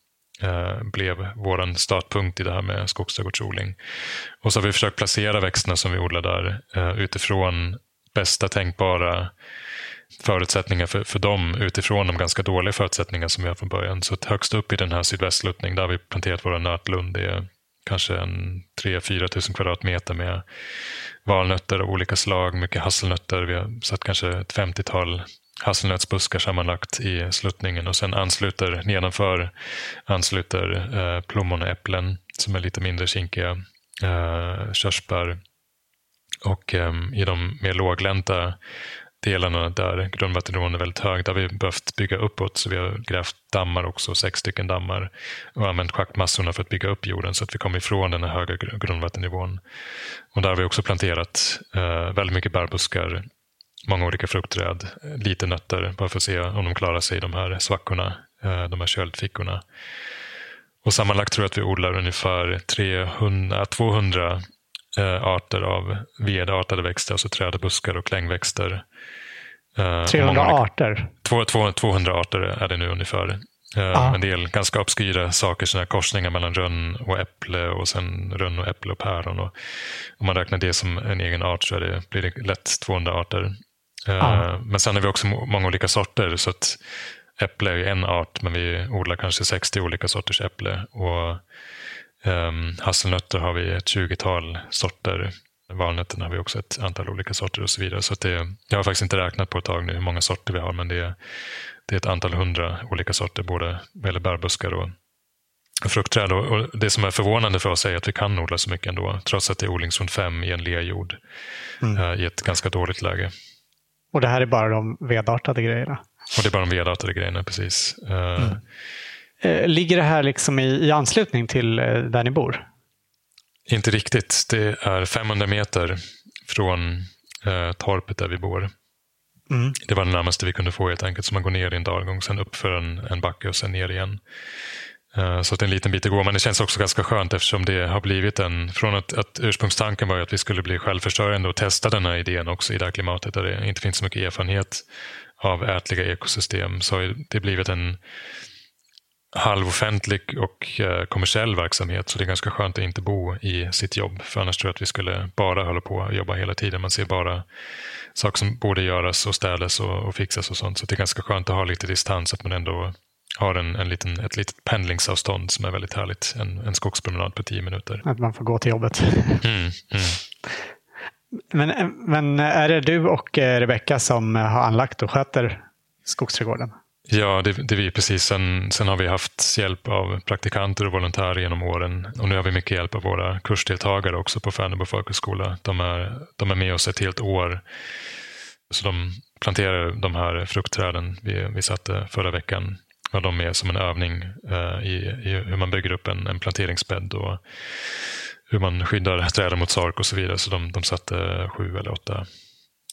eh, blev vår startpunkt i det här med skogsträdgårdsodling. Och så har vi försökt placera växterna som vi odlar där eh, utifrån bästa tänkbara förutsättningar för, för dem utifrån de ganska dåliga förutsättningar som vi har från början. Så högst upp i den här sydvästluttning där har vi planterat våra nötlund. Det är kanske en 3-4 tusen kvadratmeter med valnötter av olika slag, mycket hasselnötter. Vi har satt kanske ett 50-tal hasselnötsbuskar sammanlagt i sluttningen och sen ansluter nedanför ansluter eh, plommon och äpplen som är lite mindre kinkiga, eh, körsbär och um, i de mer låglänta delarna där grundvattennivån är väldigt hög, där har vi behövt bygga uppåt. Så vi har grävt dammar också, sex stycken dammar och använt schaktmassorna för att bygga upp jorden så att vi kommer ifrån den här höga grundvattennivån. Och där har vi också planterat eh, väldigt mycket bärbuskar, många olika fruktträd, lite nötter bara för att se om de klarar sig i de här svackorna, eh, de här köldfickorna. Och sammanlagt tror jag att vi odlar ungefär 300, 200 arter av vedartade växter, alltså träd, buskar och klängväxter. 300 eh, arter? 200 arter är det nu ungefär. Ah. En del ganska obskyra saker, såna korsningar mellan rönn och äpple och sen rönn och äpple och päron. Och om man räknar det som en egen art så det, blir det lätt 200 arter. Ah. Men sen har vi också många olika sorter. så att Äpple är en art, men vi odlar kanske 60 olika sorters äpple. Och um, hasselnötter har vi ett 20-tal sorter. Valnötterna har vi också ett antal olika sorter och så vidare. Så det, jag har faktiskt inte räknat på ett tag nu hur många sorter vi har, men det, det är ett antal hundra olika sorter, både gäller bärbuskar och fruktträd. Och det som är förvånande för oss är att vi kan odla så mycket ändå, trots att det är odlingszon 5 i en lerjord mm. Eh, i ett ganska dåligt läge. Och det här är bara de vedartade grejerna? Och det är bara de vedartade grejerna, precis. Eh, mm. Eh, ligger det här liksom i, i anslutning till eh, där ni bor? Inte riktigt. Det är 500 meter från eh, torpet där vi bor. Mm. Det var det närmaste vi kunde få helt enkelt. Så man går ner i en dalgång, sen upp för en, en backe och sen ner igen. Uh, så det är en liten bit att gå, men det känns också ganska skönt eftersom det har blivit en... Från att, att ursprungstanken var att vi skulle bli självförsörjande och testa den här idén också i det här klimatet där det inte finns så mycket erfarenhet av ätliga ekosystem så har det blivit en halvoffentlig och eh, kommersiell verksamhet. Så det är ganska skönt att inte bo i sitt jobb. För annars tror jag att vi skulle bara hålla på och jobba hela tiden. Man ser bara saker som borde göras och städas och, och fixas och sånt. Så det är ganska skönt att ha lite distans. Att man ändå har en, en liten, ett litet pendlingsavstånd som är väldigt härligt. En, en skogspromenad på tio minuter. Att man får gå till jobbet. Mm, mm. Men, men är det du och eh, Rebecka som har anlagt och sköter skogsträdgården? Ja, det, det är vi precis. Sen, sen har vi haft hjälp av praktikanter och volontärer genom åren. Och nu har vi mycket hjälp av våra kursdeltagare också på Färnebo folkhögskola. De är, de är med oss ett helt år. Så de planterar de här fruktträden vi, vi satte förra veckan. Var de med som en övning eh, i, i, hur man bygger upp en, en planteringsbädd och hur man skyddar träden mot sark. och så vidare. Så de, de satte sju eller åtta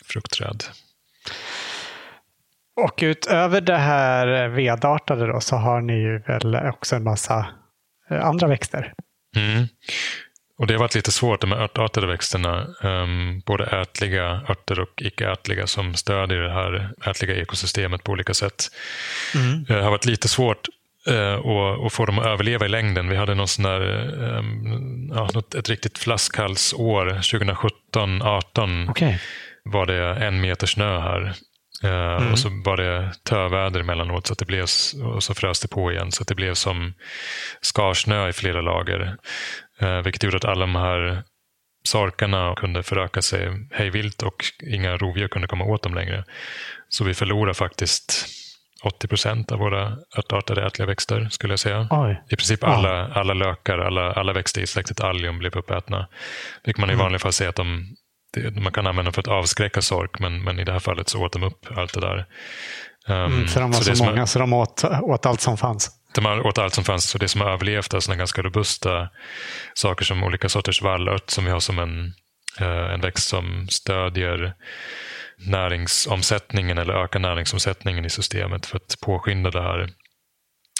fruktträd. Och utöver det här vedartade då, så har ni ju väl också en massa eh, andra växter? Mm. Och Det har varit lite svårt, de här örtartade växterna. Um, både ätliga örter och icke-ätliga som stödjer det här ätliga ekosystemet på olika sätt. Mm. Det har varit lite svårt uh, att, att få dem att överleva i längden. Vi hade någon sån där, um, ja, ett riktigt flaskhalsår 2017-18. Okay. var det en meter snö här Eh, mm. Och så var det töväder emellanåt så att det blev, och så frös det på igen så att det blev som skarsnö i flera lager. Uh, vilket gjorde att alla de här sorkarna kunde föröka sig hejvilt och inga rovdjur kunde komma åt dem längre. Så vi förlorade faktiskt 80 procent av våra örtartade ätliga växter skulle jag säga. Oj. I princip alla, alla lökar, alla, alla växter i släktet allium blev uppätna. Vilket man i mm. vanliga fall säger att de det, man kan använda för att avskräcka sork, men, men i det här fallet så åt de upp allt det där. Um, mm, för de var så, så många, är, så de åt, åt allt som fanns? De åt allt som fanns, så det som har överlevt är sådana ganska robusta saker som olika sorters vallört som vi har som en, uh, en växt som stödjer näringsomsättningen eller ökar näringsomsättningen i systemet för att påskynda det här Eh,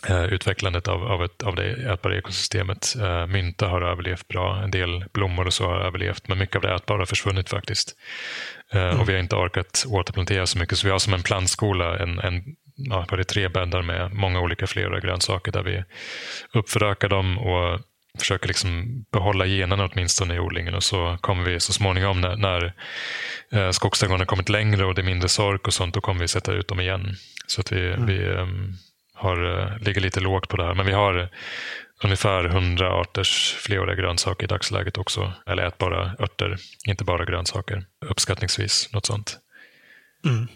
utvecklandet av, av, ett, av det ätbara ekosystemet. Uh, mynta har överlevt bra, en del blommor och så har överlevt, men mycket av det ätbara har försvunnit faktiskt. Uh, mm. Och vi har inte orkat återplantera så mycket, så vi har som en plantskola, en, en ja, det tre bäddar med många olika flera grönsaker där vi uppförökar dem och försöker liksom behålla generna åtminstone i odlingen och så kommer vi så småningom när, när eh, skogsträdgården har kommit längre och det är mindre sork och sånt, då kommer vi sätta ut dem igen. Så att vi, mm. vi um, har, eh, ligger lite lågt på det här. Men vi har ungefär 100 arters fleråriga grönsaker i dagsläget också. Eller ätbara örter, inte bara grönsaker. Uppskattningsvis något sånt. Mm.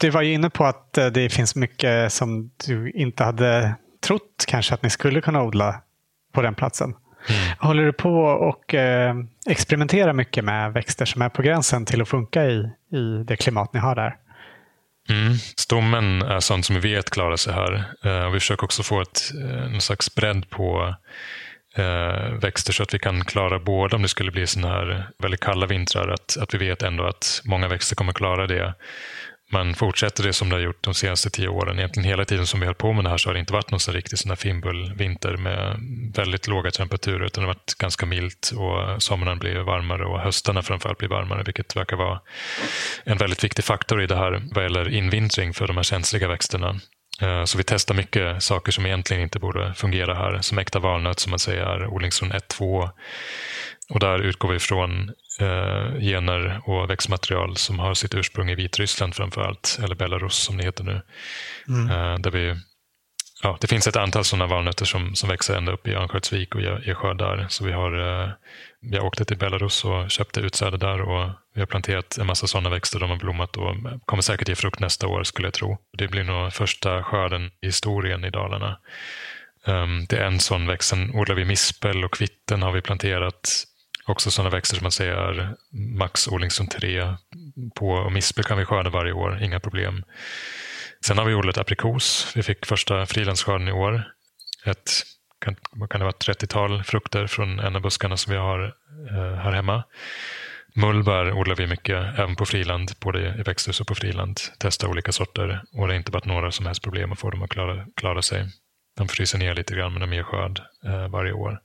Du var ju inne på att eh, det finns mycket som du inte hade trott kanske att ni skulle kunna odla på den platsen. Mm. Håller du på och eh, experimentera mycket med växter som är på gränsen till att funka i, i det klimat ni har där? Mm. Stommen är sånt som vi vet klarar sig här. Uh, vi försöker också få ett, eh, uh, någon slags bredd på uh, växter så att vi kan klara både om det skulle bli såna här väldigt kalla vintrar, att, att vi vet ändå att många växter kommer klara det man fortsätter det som det har gjort de senaste tio åren. Egentligen hela tiden som vi höll på med det här så har det inte varit någon sån riktig sån fimbulvinter med väldigt låga temperaturer utan det har varit ganska milt och somrarna blir varmare och höstarna framförallt blir varmare vilket verkar vara en väldigt viktig faktor i det här vad gäller invintring för de här känsliga växterna. Eh, så vi testar mycket saker som egentligen inte borde fungera här. Som äkta valnöt som man säger är odlingszon 1-2. Och där utgår vi från eh, gener och växtmaterial som har sitt ursprung i Vitryssland framför allt, eller Belarus som det heter nu. Mm. Eh, där vi, ja, det finns ett antal sådana valnötter som, som växer ända upp i Örnsköldsvik och ger skördar. Så vi har, eh, vi har åkt till Belarus och köpte utsäde där och vi har planterat en massa sådana växter. De har blommat och kommer säkert ge frukt nästa år skulle jag tro. Det blir nog första skörden i historien i Dalarna. Um, det är en sån växt. Sen odlar vi mispel och kvitten har vi planterat Också sådana växter som man säger är maxodling som tre på. Och mispel kan vi skörda varje år, inga problem. Sen har vi odlat aprikos. Vi fick första frilandsskörden i år. ett kan, kan det vara 30-tal frukter från en av buskarna som vi har eh, här hemma. Mullbär odlar vi mycket, även på friland, både i växthus och på friland. Testar olika sorter och det har inte varit några som helst problem att få dem att klara, klara sig. De fryser ner lite grann men de ger skörd eh, varje år.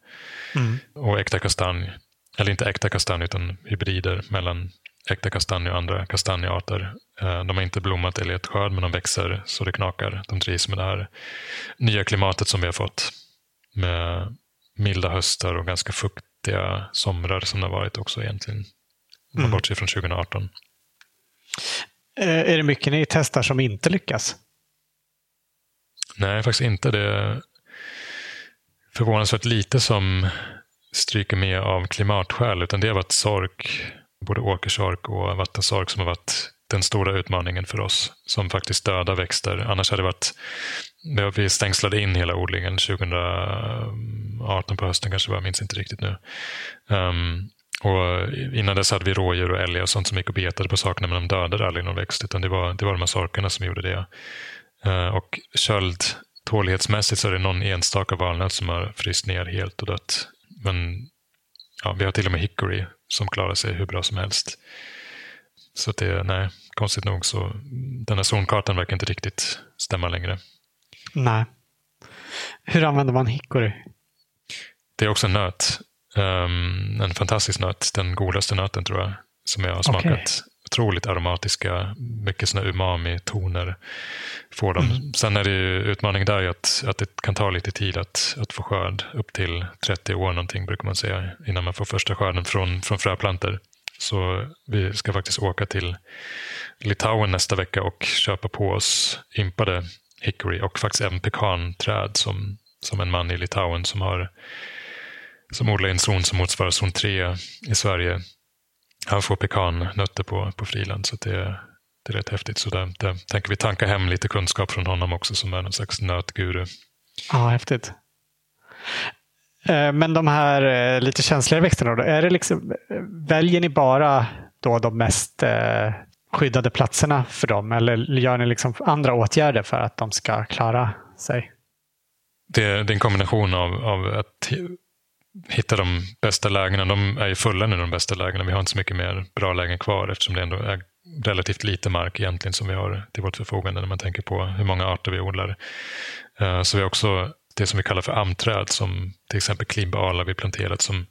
Mm. Och äkta kastanj, eller inte äkta kastanj utan hybrider mellan äkta kastanj och andra kastanjearter. Eh, de har inte blommat eller gett skörd men de växer så det knakar. De trivs med det här nya klimatet som vi har fått. Med milda höstar och ganska fuktiga somrar som det har varit också egentligen. Mm. bortser från 2018. Eh, är det mycket ni testar som inte lyckas? Nej, faktiskt inte. Det är förvånansvärt lite som stryker med av klimatskäl, utan det har varit sork, både åkersork och vattensork som har varit den stora utmaningen för oss, som faktiskt dödar växter. Annars hade det varit, vi stängslade in hela odlingen 2018 på hösten kanske, jag minns inte riktigt nu. Um, och innan dess hade vi rådjur och älgar och sånt som gick och betade på sakerna, men de dödade aldrig någon växt, utan det var, det var de här sorkarna som gjorde det. Uh, och köld, tålighetsmässigt så är det någon enstaka valnöt som har fryst ner helt och dött. Men ja, vi har till och med hickory som klarar sig hur bra som helst. Så det, nej, konstigt nog så den här zonkartan verkar inte riktigt stämma längre. Nej. Hur använder man hickory? Det är också en nöt. Um, en fantastisk nöt. Den godaste nöten tror jag som jag har smakat. Okay. Otroligt aromatiska, mycket såna umami-toner får de. Mm. Sen är det ju utmaningen där att, att det kan ta lite tid att, att få skörd. Upp till 30 år någonting brukar man säga innan man får första skörden från, från fröplantor. Så vi ska faktiskt åka till Litauen nästa vecka och köpa på oss impade hickory och faktiskt även pekanträd som, som en man i Litauen som har som odlar i en zon som motsvarar zon 3 i Sverige. Han får pekannötter på, på friland så det, det är rätt häftigt. Så där, där tänker vi tanka hem lite kunskap från honom också som är någon slags nötguru. Ja, häftigt. Eh, men de här eh, lite känsligare växterna, då, är det liksom, väljer ni bara då de mest eh, skyddade platserna för dem eller gör ni liksom andra åtgärder för att de ska klara sig? Det, det är en kombination av, av att hitta de bästa lägena. De är ju fulla nu, de bästa lägena. Vi har inte så mycket mer bra lägen kvar eftersom det ändå är relativt lite mark egentligen som vi har till vårt förfogande när man tänker på hur många arter vi odlar. Eh, så vi har också det som vi kallar för amträd som till exempel klibbala vi planterat som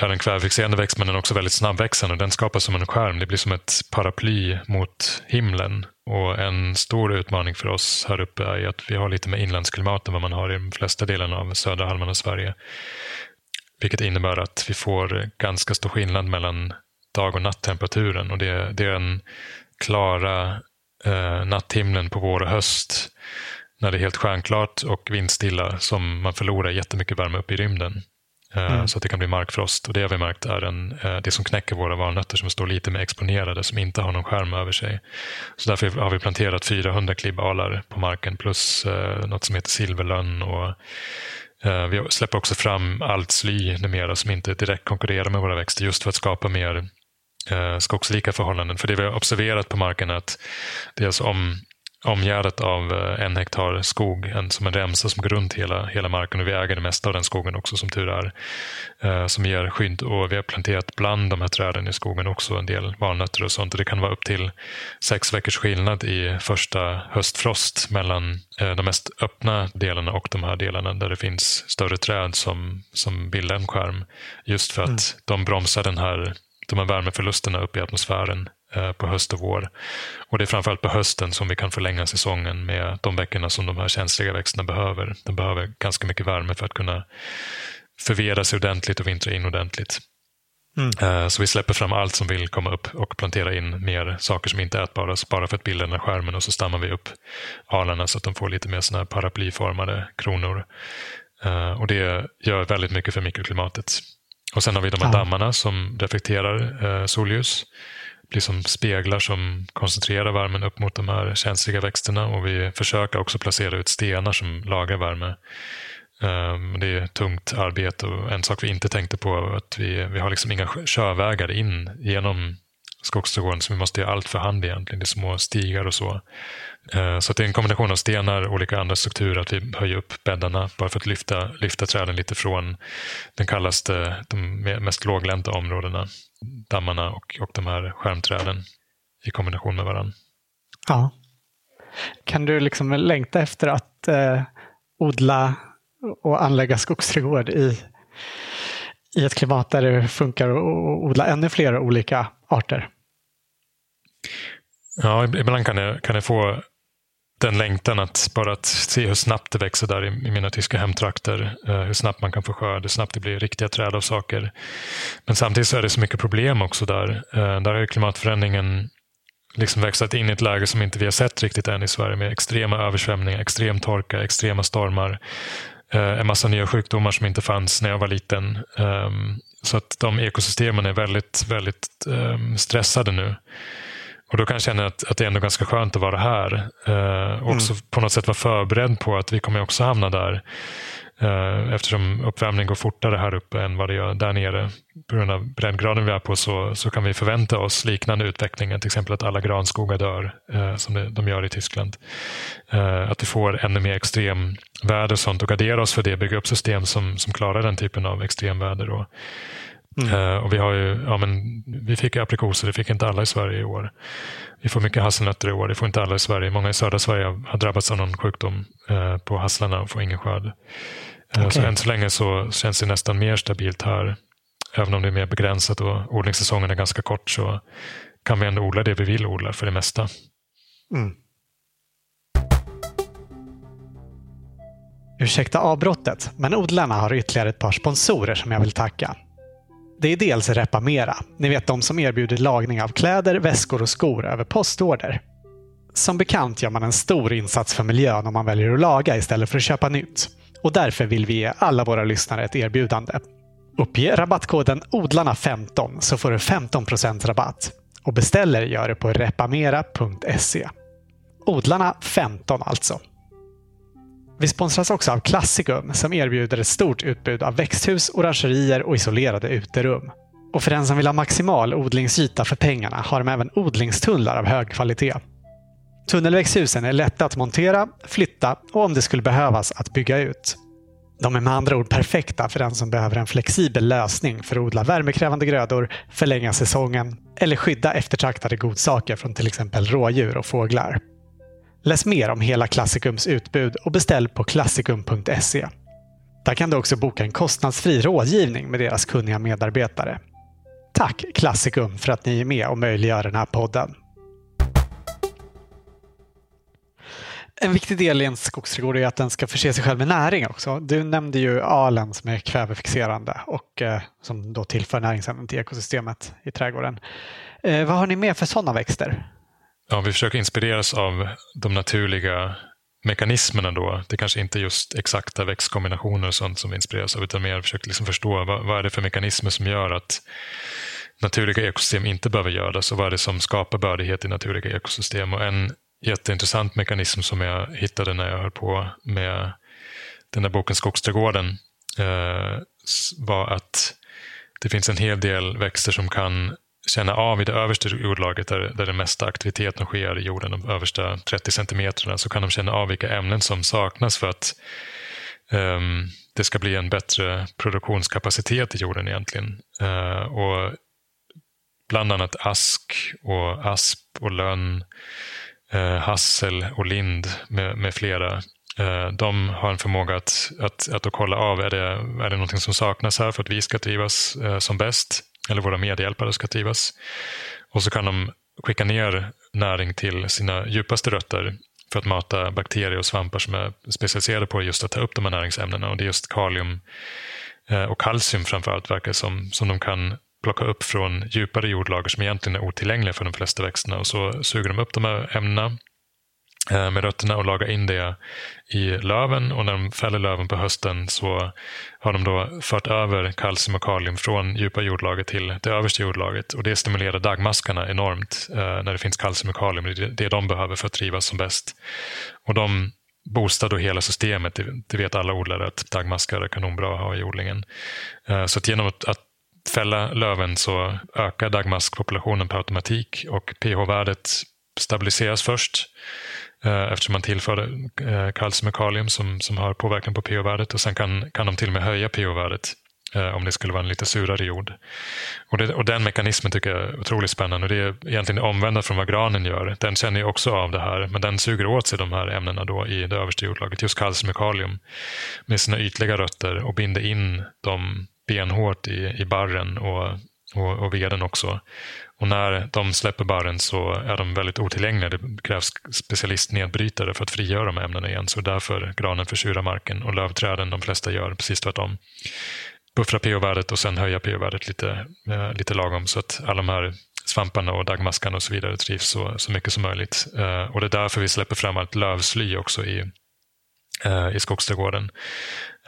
är en kvävefixerande växt men den är också väldigt snabbväxande. Den skapas som en skärm. Det blir som ett paraply mot himlen. Och En stor utmaning för oss här uppe är att vi har lite mer inlandsklimat än vad man har i de flesta delarna av södra halvan av Sverige. Vilket innebär att vi får ganska stor skillnad mellan dag och nattemperaturen. Och det, det är den klara eh, natthimlen på vår och höst när det är helt stjärnklart och vindstilla som man förlorar jättemycket värme upp i rymden. Eh, mm. Så att det kan bli markfrost. Och det har vi märkt är en, eh, det som knäcker våra valnötter som står lite mer exponerade, som inte har någon skärm över sig. Så därför har vi planterat 400 klibbalar på marken plus eh, något som heter silverlönn. Och, Eh, vi släpper också fram allt sly numera som inte direkt konkurrerar med våra växter just för att skapa mer eh, skogslika förhållanden. För det vi har observerat på marken är att dels om omgärdat av eh, en hektar skog, en, som en remsa som går runt hela, hela marken och vi äger det mesta av den skogen också som tur är. Eh, som ger skydd och vi har planterat bland de här träden i skogen också en del valnötter och sånt. Och det kan vara upp till sex veckors skillnad i första höstfrost mellan eh, de mest öppna delarna och de här delarna där det finns större träd som, som bildar en skärm. Just för att mm. de bromsar den här de här värmeförlusterna upp i atmosfären på höst och vår. Och det är framförallt på hösten som vi kan förlänga säsongen med de veckorna som de här känsliga växterna behöver. De behöver ganska mycket värme för att kunna förvera sig ordentligt och vintra in ordentligt. Mm. Eh, så vi släpper fram allt som vill komma upp och plantera in mer saker som inte är ätbara bara för att bilda den här skärmen och så stammar vi upp alarna så att de får lite mer såna här paraplyformade kronor. Eh, och det gör väldigt mycket för mikroklimatet. Och sen har vi de här ja. dammarna som reflekterar solljus liksom speglar som koncentrerar värmen upp mot de här känsliga växterna och vi försöker också placera ut stenar som lagrar värme. Ehm, det är tungt arbete och en sak vi inte tänkte på var att vi, vi har liksom inga körvägar in genom skogsträdgården så vi måste göra allt för hand egentligen. Det är små stigar och så. Eh, så det är en kombination av stenar och olika andra strukturer, att vi höjer upp bäddarna bara för att lyfta, lyfta träden lite från den kallaste, de mest låglänta områdena, dammarna och, och de här skärmträden i kombination med varandra. Ja. Kan du liksom längta efter att eh, odla och anlägga skogsträdgård i, i ett klimat där det funkar att odla ännu fler olika arter? Ja, ibland kan jag, kan jag få den längtan att bara att se hur snabbt det växer där i, i mina tyska hemtrakter. Eh, hur snabbt man kan få skörd, hur snabbt det blir riktiga träd av saker. Men samtidigt så är det så mycket problem också där. Eh, där har klimatförändringen liksom växlat in i ett läge som inte vi har sett riktigt än i Sverige med extrema översvämningar, extrem torka, extrema stormar. Eh, en massa nya sjukdomar som inte fanns när jag var liten. Ehm, så att de ekosystemen är väldigt, väldigt ehm, stressade nu. Och då kan jag känna att, att det är ändå ganska skönt att vara här. Eh, också mm. på något sätt vara förberedd på att vi kommer också hamna där. Eh, eftersom uppvärmningen går fortare här uppe än vad det gör där nere. På grund av breddgraden vi är på så, så kan vi förvänta oss liknande utveckling. Till exempel att alla granskogar dör, eh, som det, de gör i Tyskland. Eh, att vi får ännu mer extremväder och sånt och gardera oss för det. Bygga upp system som, som klarar den typen av extremväder. Och, Mm. Uh, och vi, har ju, ja, men, vi fick aprikoser, det fick inte alla i Sverige i år. Vi får mycket hasselnötter i år, det får inte alla i Sverige. Många i södra Sverige har drabbats av någon sjukdom uh, på hasslarna och får ingen skörd. Okay. Så än så länge så känns det nästan mer stabilt här. Även om det är mer begränsat och odlingssäsongen är ganska kort så kan vi ändå odla det vi vill odla för det mesta. Mm. Ursäkta avbrottet, men odlarna har ytterligare ett par sponsorer som jag vill tacka. Det är dels Repamera, ni vet de som erbjuder lagning av kläder, väskor och skor över postorder. Som bekant gör man en stor insats för miljön om man väljer att laga istället för att köpa nytt. Och därför vill vi ge alla våra lyssnare ett erbjudande. Uppge rabattkoden ODLARNA15 så får du 15% rabatt. Och beställer gör du på repamera.se. Odlarna 15 alltså. Vi sponsras också av Classicum som erbjuder ett stort utbud av växthus, orangerier och isolerade uterum. Och för den som vill ha maximal odlingsyta för pengarna har de även odlingstunnlar av hög kvalitet. Tunnelväxthusen är lätta att montera, flytta och om det skulle behövas att bygga ut. De är med andra ord perfekta för den som behöver en flexibel lösning för att odla värmekrävande grödor, förlänga säsongen eller skydda eftertraktade godsaker från till exempel rådjur och fåglar. Läs mer om hela Klassikums utbud och beställ på klassikum.se. Där kan du också boka en kostnadsfri rådgivning med deras kunniga medarbetare. Tack Klassikum för att ni är med och möjliggör den här podden. En viktig del i en skogsträdgård är att den ska förse sig själv med näring också. Du nämnde ju alen som är kvävefixerande och eh, som då tillför näringsämnen till ekosystemet i trädgården. Eh, vad har ni mer för sådana växter? Ja, vi försöker inspireras av de naturliga mekanismerna då. Det kanske inte är just exakta växtkombinationer och sånt som vi inspireras av, utan mer försöker liksom förstå vad, vad är det för mekanismer som gör att naturliga ekosystem inte behöver göras och vad är det som skapar bördighet i naturliga ekosystem. Och en jätteintressant mekanism som jag hittade när jag höll på med den där boken Skogsträdgården eh, var att det finns en hel del växter som kan känna av i det översta jordlagret där, där den mesta aktiviteten sker i jorden, de översta 30 centimeterna, så kan de känna av vilka ämnen som saknas för att um, det ska bli en bättre produktionskapacitet i jorden egentligen. Uh, och bland annat ask och asp och lönn, uh, hassel och lind med, med flera eh, de har en förmåga att, att, att, att kolla av, är det, är det någonting som saknas här för att vi ska trivas som bäst? Eller våra medhjälpare ska trivas. Och så kan de skicka ner näring till sina djupaste rötter för att mata bakterier och svampar som är specialiserade på just att ta upp de här näringsämnena. Och det är just kalium eh, och kalcium framförallt verkar som, som de kan plocka upp från djupare jordlager som egentligen är otillgängliga för de flesta växterna. Och så suger de upp de här ämnena Eh, med rötterna och laga in det i löven och när de fäller löven på hösten så har de då fört över kalcium och kalium från djupa jordlaget till det översta jordlaget och det stimulerar dagmaskarna enormt eh, när det finns kalcium och kalium. Det är det de behöver för att trivas som bäst. Och de boostar då hela systemet. Det vet alla odlare att dagmaskar är kanonbra att ha i odlingen. Eh, så att genom att, att fälla löven så ökar dagmaskpopulationen per automatik och pH-värdet stabiliseras först Eh, eftersom man tillför eh, kalcium och kalium som, som har påverkan på pH-värdet och sen kan, kan de till och med höja pH-värdet eh, om det skulle vara en lite surare jord. Och, det, och Den mekanismen tycker jag är otroligt spännande. Och det är egentligen omvända från vad granen gör. Den känner ju också av det här, men den suger åt sig de här ämnena då i det översta jordlaget, just kalcium och kalium, med sina ytliga rötter och binder in dem benhårt i, i barren och, och, och veden också. Och när de släpper barren så är de väldigt otillgängliga. Det krävs specialistnedbrytare för att frigöra de ämnena igen. Så därför granen försurar marken och lövträden, de flesta gör precis tvärtom. Buffra pH-värdet och sen höja pH-värdet lite, eh, lite lagom så att alla de här svamparna och dagmaskarna och så vidare trivs så, så mycket som möjligt. Eh, och det är därför vi släpper fram allt lövsly också i, eh, i skogsträdgården.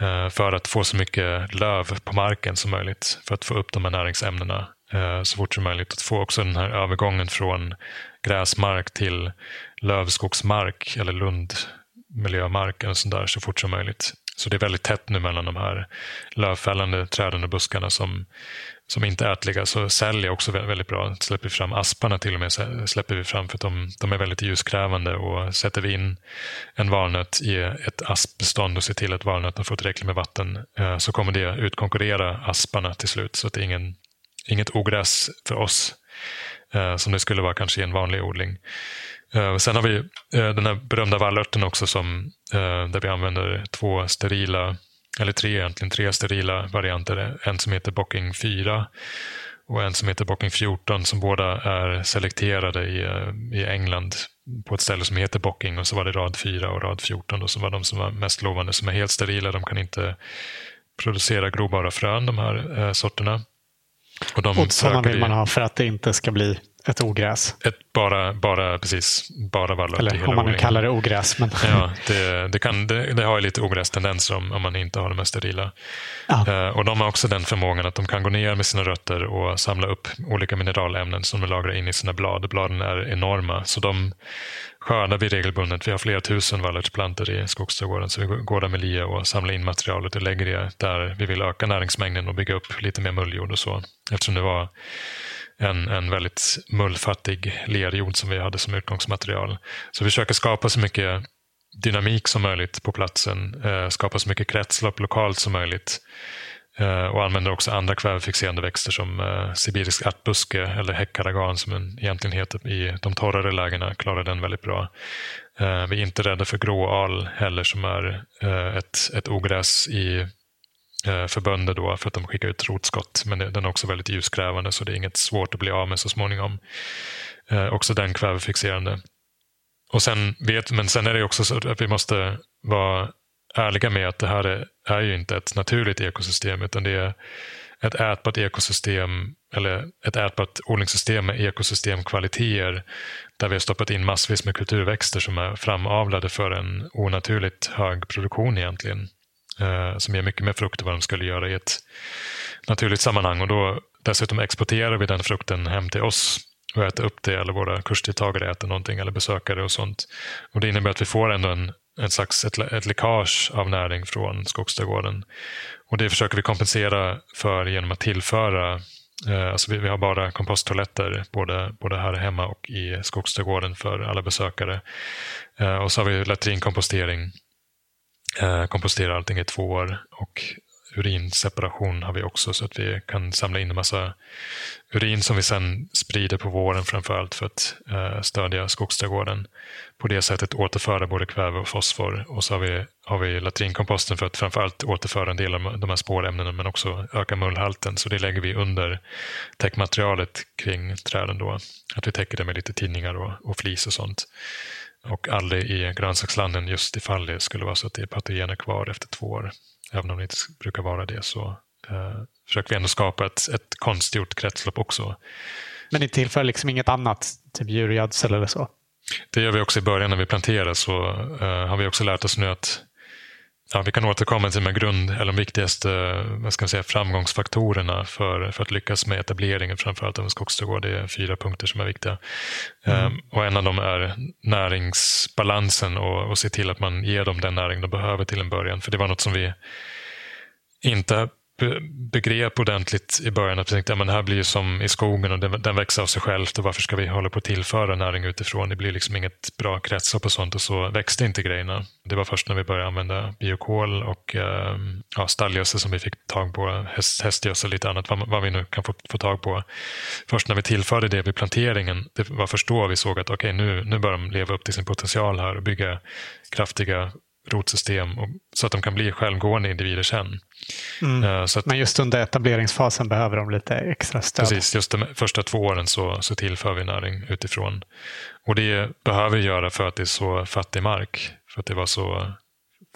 Eh, för att få så mycket löv på marken som möjligt. För att få upp de här näringsämnena Eh, så fort som möjligt. Att få också den här övergången från gräsmark till lövskogsmark eller lundmiljömark eller sånt där, så fort som möjligt. Så det är väldigt tätt nu mellan de här lövfällande träden och buskarna som, som inte är ätliga. Så sälj är också väldigt bra. Släpper vi fram asparna till och med släpper vi fram för att de, de är väldigt ljuskrävande och sätter vi in en valnöt i ett aspbestånd och ser till att valnöten får tillräckligt med vatten eh, så kommer det utkonkurrera asparna till slut. Så att det är ingen, inget ogräs för oss eh, som det skulle vara kanske i en vanlig odling. Eh, sen har vi eh, den här berömda vallörten också som, eh, där vi använder två sterila, eller tre egentligen, tre sterila varianter. En som heter Bocking 4 och en som heter Bocking 14 som båda är selekterade i, i England på ett ställe som heter Bocking och så var det rad 4 och rad 14 då, som var de som var mest lovande, som är helt sterila. De kan inte producera grobara frön, de här sorterna. Och, de och sådana vill man ha för att det inte ska bli ett ogräs. Ett bara, bara, precis, bara vallört Eller om man nu kallar det ogräs. Men... Ja, det, det, kan, det, det har lite ogrästendenser om, om man inte har de här sterila. Ja. Uh, och de har också den förmågan att de kan gå ner med sina rötter och samla upp olika mineralämnen som de lagrar in i sina blad. Bladen är enorma, så de skördar vi regelbundet. Vi har flera tusen vallörtsplantor i skogsträdgården, så vi går där med lie och samlar in materialet och lägger det där vi vill öka näringsmängden och bygga upp lite mer mulljord och så. Eftersom det var en, en väldigt mullfattig lerjord som vi hade som utgångsmaterial. Så vi försöker skapa så mycket dynamik som möjligt på platsen, eh, skapa så mycket kretslopp lokalt som möjligt Eh, och använder också andra kvävefixerande växter som eh, sibirisk ärtbuske eller häckkaragan som den egentligen heter i de torrare lägena, klarar den väldigt bra. Eh, vi är inte rädda för gråal heller som är eh, ett, ett ogräs i Eh, för bönder då för att de skickar ut rotskott. Men den är också väldigt ljuskrävande så det är inget svårt att bli av med så småningom. Eh, också den kvävefixerande. Och sen vet, men sen är det också så att vi måste vara ärliga med att det här är, är ju inte ett naturligt ekosystem utan det är ett ätbart ekosystem eller ett ätbart odlingssystem med ekosystemkvaliteter där vi har stoppat in massvis med kulturväxter som är framavlade för en onaturligt hög produktion egentligen eh, som ger mycket mer frukt än vad de skulle göra i ett naturligt sammanhang. Och då Dessutom exporterar vi den frukten hem till oss och äter upp det eller våra kursdeltagare äter någonting eller besökare och sånt. Och Det innebär att vi får ändå en, ett slags, ett, ett läckage av näring från skogsträdgården. Och det försöker vi kompensera för genom att tillföra eh, Alltså vi, vi, har bara komposttoaletter både, både här hemma och i skogsträdgården för alla besökare. Eh, och så har vi latrinkompostering Eh, komposterar allting i två år och urinseparation har vi också så att vi kan samla in en massa urin som vi sen sprider på våren framförallt för att eh, stödja skogsträdgården. På det sättet återföra både kväve och fosfor och så har vi, har vi latrinkomposten för att framförallt återföra en del av de här spårämnena men också öka mullhalten. Så det lägger vi under täckmaterialet kring träden då. Att vi täcker det med lite tidningar och, och flis och sånt och aldrig i grönsakslanden just ifall det skulle vara så att det är patogener kvar efter två år. Även om det inte brukar vara det så eh, försöker vi ändå skapa ett, ett konstgjort kretslopp också. Men ni tillför liksom inget annat, typ djurgödsel eller så? Det gör vi också i början när vi planterar så uh, har vi också lärt oss nu att Ja, vi kan återkomma till de grund, eller de viktigaste vad ska man säga, framgångsfaktorerna för, för att lyckas med etableringen framförallt av en skogsträdgård. Det är fyra punkter som är viktiga. Mm. Um, och En av dem är näringsbalansen och, och se till att man ger dem den näring de behöver till en början. För det var något som vi inte begrep ordentligt i början att vi tänkte att ja, det här blir som i skogen och den, den växer av sig själv och varför ska vi hålla på att tillföra näring utifrån? Det blir liksom inget bra kretslopp och sånt och så växte inte grejerna. Det var först när vi började använda biokol och eh, ja, stallgödsel som vi fick tag på, häst, hästgödsel och lite annat, vad, vad, vi nu kan få, få tag på. Först när vi tillförde det vid planteringen, det var först då vi såg att okay, nu, nu börjar de leva upp till sin potential här och bygga kraftiga rotsystem och, så att de kan bli självgående individer sen. Mm. Uh, att, Men just under etableringsfasen behöver de lite extra stöd. Precis, just de första två åren så, så tillför vi näring utifrån. Och det behöver vi göra för att det är så fattig mark. För att det var så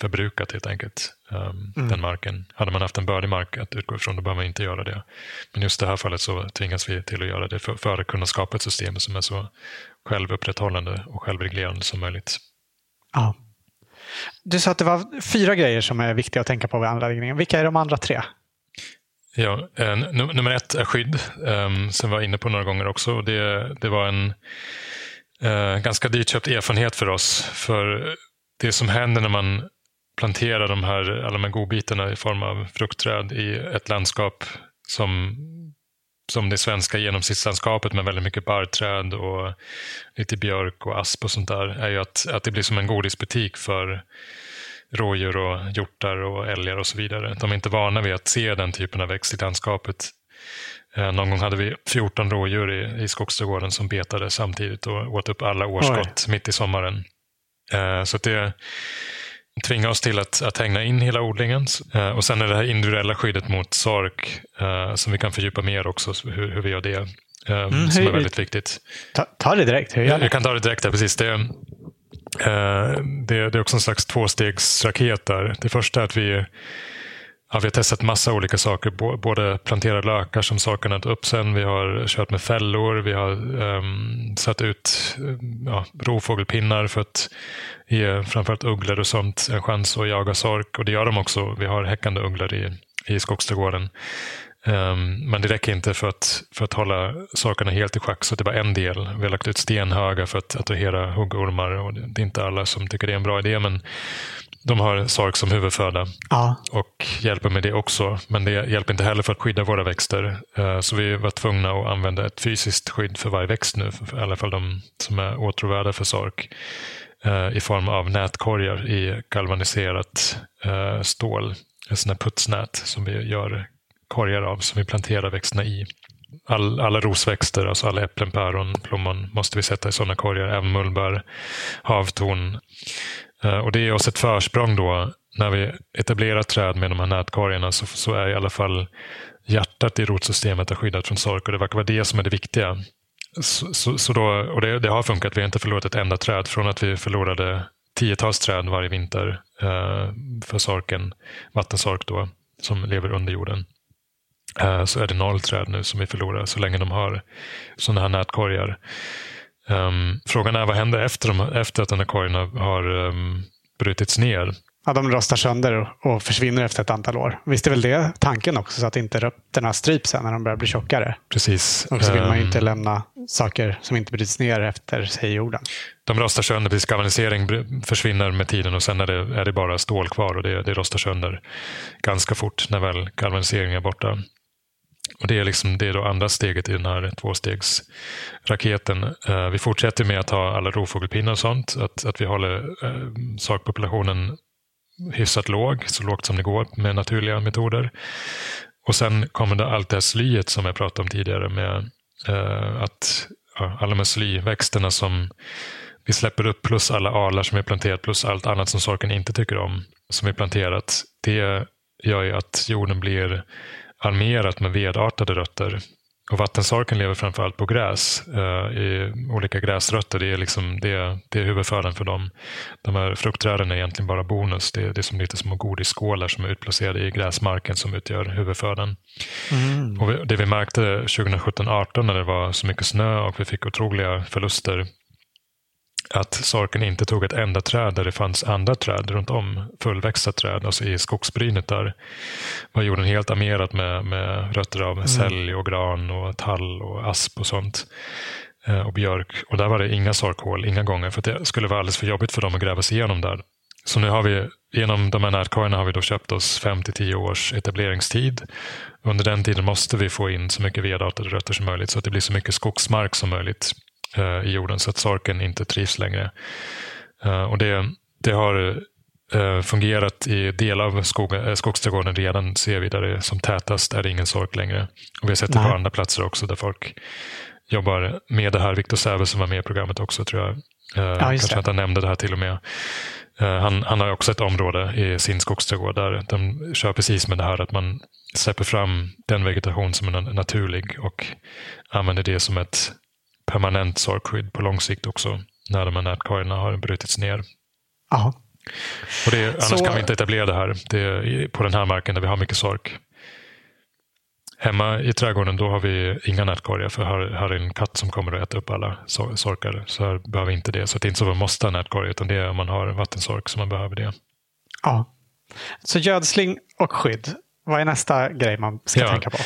förbrukat helt enkelt, um, mm. den marken. Hade man haft en bördig mark att utgå ifrån då behöver man inte göra det. Men just i det här fallet så tvingas vi till att göra det för, för att kunna skapa ett system som är så självupprätthållande och självreglerande som möjligt. Ja. Du sa att det var fyra grejer som är viktiga att tänka på vid anläggningen. Vilka är de andra tre? Ja, eh, nummer ett är skydd, eh, som vi var inne på några gånger också. Det, det var en eh, ganska dyrköpt erfarenhet för oss. För det som händer när man planterar de här, alla de här godbitarna i form av fruktträd i ett landskap som som det svenska genomsnittslandskapet med väldigt mycket barrträd och lite björk och asp och sånt där är ju att, att det blir som en godisbutik för rådjur och hjortar och älgar och så vidare. De är inte vana vid att se den typen av växt i landskapet. Eh, någon gång hade vi 14 rådjur i, i skogsträdgården som betade samtidigt och åt upp alla årskott Oj. mitt i sommaren. Eh, så det, tvinga oss till att, att hängna in hela odlingen. Eh, och sen är det här individuella skyddet mot sork eh, som vi kan fördjupa mer också, hur, hur vi gör det. Eh, mm, som hur, är väldigt viktigt. Ta, ta det direkt. Hur gör jag, jag kan ta det direkt, där, precis. Det, det, det, är också en slags tvåstegsraket där. Det första är att vi Ja, vi har testat massa olika saker, både plantera lökar som sakerna tar upp sen. Vi har kört med fällor, vi har um, satt ut ehm, ja, rovfågelpinnar för att ge framförallt ugglor och sånt en chans att jaga sork. Och det gör de också. Vi har häckande ugglor i, i skogsträdgården. Um, ehm, men det räcker inte för att, för att hålla sorkarna helt i schack, så det var en del. Vi har lagt ut stenhögar för att attrahera huggormar. Och det är inte alla som tycker det är en bra idé, men de har sork som huvudföda ja. och hjälper med det också. Men det hjälper inte heller för att skydda våra växter. Eh, så vi var tvungna att använda ett fysiskt skydd för varje växt nu, i alla fall de som är åtråvärda för sork, eh, i form av nätkorgar i galvaniserat eh, stål. En sån här putsnät som vi gör korgar av, som vi planterar växterna i. All, alla rosväxter, alltså alla äpplen, päron, plommon måste vi sätta i sådana korgar. Även mullbär, havtorn, Eh, och det ger oss ett försprång då. När vi etablerar träd med de här nätkorgarna så, så är i alla fall hjärtat i rotsystemet är skyddat från sork och det verkar vara det som är det viktiga. Så, så, så då, och det, det, har funkat, vi har inte förlorat ett enda träd från att vi förlorade tiotals träd varje vinter eh, för sorken, vattensork då, som lever under jorden. Eh, så är det noll träd nu som vi förlorar så länge de har sådana här nätkorgar. Um, frågan är vad händer efter, de, efter att den här korgen har um, brutits ner? Ja, de rostar sönder och försvinner efter ett antal år. Visst är väl det tanken också, så att inte rötterna stryps sen när de börjar bli tjockare? Precis. Och så vill man ju inte ehm. lämna saker som inte bryts ner efter sig i jorden. De rostar sönder, precis. Galvanisering försvinner med tiden och sen är det, är det bara stål kvar och det, det rostar sönder ganska fort när väl galvaniseringen är borta. Och det är, liksom, det är då andra steget i den här tvåstegsraketen. Eh, vi fortsätter med att ha alla rovfågelpinnar och sånt. Att, att vi håller uh, sakpopulationen hyfsat låg, så lågt som det går med naturliga metoder. Och sen kommer det allt det här slyet som jag pratade om tidigare med uh, att ja, alla de här slyväxterna som vi släpper upp plus alla alar som är planterat plus allt annat som sorken inte tycker om som är planterat. Det gör ju att jorden blir armerat med vedartade rötter. Och vattensorken lever framförallt på gräs, eh, i olika gräsrötter. Det är, liksom, det, det är huvudfödan för dem. De här fruktträden är egentligen bara bonus. Det, det är som lite små godisskålar som är utplacerade i gräsmarken som utgör huvudfödan. Mm. Och det vi märkte 2017-18 när det var så mycket snö och vi fick otroliga förluster att sorken inte tog ett enda träd där det fanns andra träd runt om. Fullväxta träd, alltså i skogsbrynet där var jorden helt armerad med, med rötter av mm. sälj och gran och tall och asp och sånt. Eh, och björk. Och där var det inga sorkhål, inga gånger, för det skulle vara alldeles för jobbigt för dem att gräva sig igenom där. så nu har vi genom de här nätkorgarna har vi då köpt oss 5 till 10 års etableringstid. Under den tiden måste vi få in så mycket vedartade rötter som möjligt så att det blir så mycket skogsmark som möjligt eh, i jorden så att sorken inte trivs längre. Eh, och det, det har eh, fungerat i delar av skog, skogsträdgården redan, ser vi, där det är som tätast är det ingen sork längre. Och vi har sett det på andra platser också där folk jobbar med det här. Viktor Säve som var med i programmet också tror jag. Ja, kanske att han nämnde det här till och med. Han, han har också ett område i sin skogsträdgård där de kör precis med det här att man släpper fram den vegetation som är naturlig och använder det som ett permanent sorkskydd på lång sikt också när de här nätkorgarna har brutits ner. Aha. Och det, annars Så... kan vi inte etablera det här det är på den här marken där vi har mycket sork. Hemma i trädgården då har vi inga nätkorgar för här, här är en katt som kommer att äta upp alla sorkar. Så här behöver vi inte det. Så det är inte så att man måste ha nätkorgar utan det är om man har vattensork som man behöver det. Ja. Så gödsling och skydd. Vad är nästa grej man ska ja, tänka på?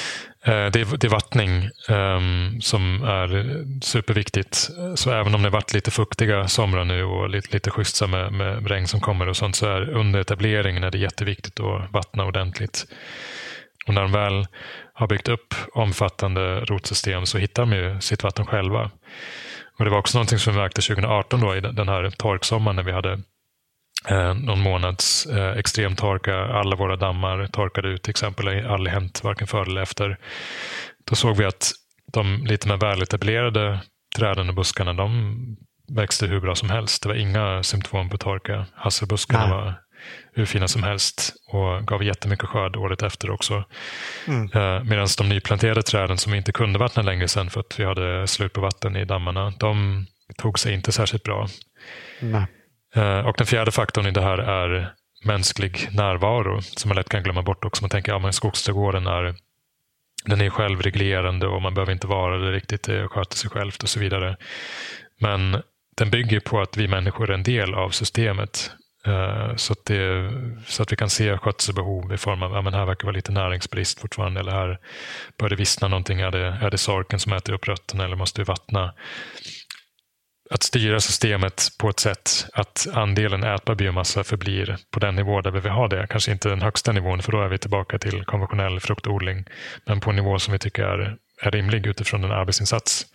Eh, det är, det är vattning um, som är superviktigt. Så även om det varit lite fuktiga somrar nu och lite, lite schyssta med, med regn som kommer och sånt så är under etableringen är det jätteviktigt att vattna ordentligt. Och när de väl har byggt upp omfattande rotsystem så hittar de ju sitt vatten själva. Och Det var också någonting som vi märkte 2018 då, i den här torksommaren när vi hade eh, någon månads eh, extrem torka. Alla våra dammar torkade ut till exempel. Aldrig hänt varken före eller efter. Då såg vi att de lite mer väletablerade träden och buskarna de växte hur bra som helst. Det var inga symptom på torka. Hasselbuskarna var hur fina som helst och gav jättemycket skörd året efter också. Mm. Eh, Medan de nyplanterade träden som inte kunde vattna längre sen för att vi hade slut på vatten i dammarna, de tog sig inte särskilt bra. Nej. Eh, och den fjärde faktorn i det här är mänsklig närvaro som man lätt kan glömma bort också. Man tänker att ja, skogsträdgården är den är självreglerande och man behöver inte vara det riktigt, eh, det sköter sig självt och så vidare. Men den bygger på att vi människor är en del av systemet eh, så att, det, så att vi kan se skötselbehov i form av att ja, här verkar vara lite näringsbrist fortfarande eller här börjar det vissna någonting. Är det, är det sorken som äter upp rötterna eller måste vi vattna? Att styra systemet på ett sätt att andelen ätbar biomassa förblir på den nivå där vi vill ha det. Kanske inte den högsta nivån för då är vi tillbaka till konventionell fruktodling. Men på en nivå som vi tycker är, är rimlig utifrån den arbetsinsats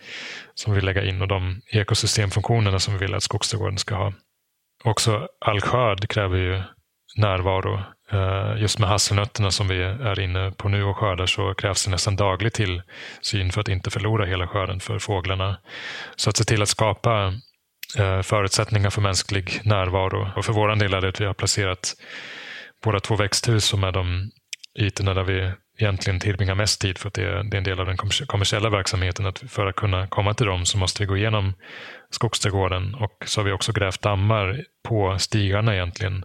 som vi vill lägga in och de ekosystemfunktionerna som vi vill att skogsträdgården ska ha. Också all skörd kräver ju närvaro. Eh, just med hasselnötterna som vi är inne på nu och skördar så krävs det nästan daglig tillsyn för att inte förlora hela skörden för fåglarna. Så att se till att skapa eh, förutsättningar för mänsklig närvaro. Och för vår del är det att vi har placerat våra två växthus som är de ytorna där vi egentligen tillbringar mest tid för att det är, det är en del av den kommersiella verksamheten. Att för att kunna komma till dem så måste vi gå igenom skogsträdgården och så har vi också grävt dammar på stigarna egentligen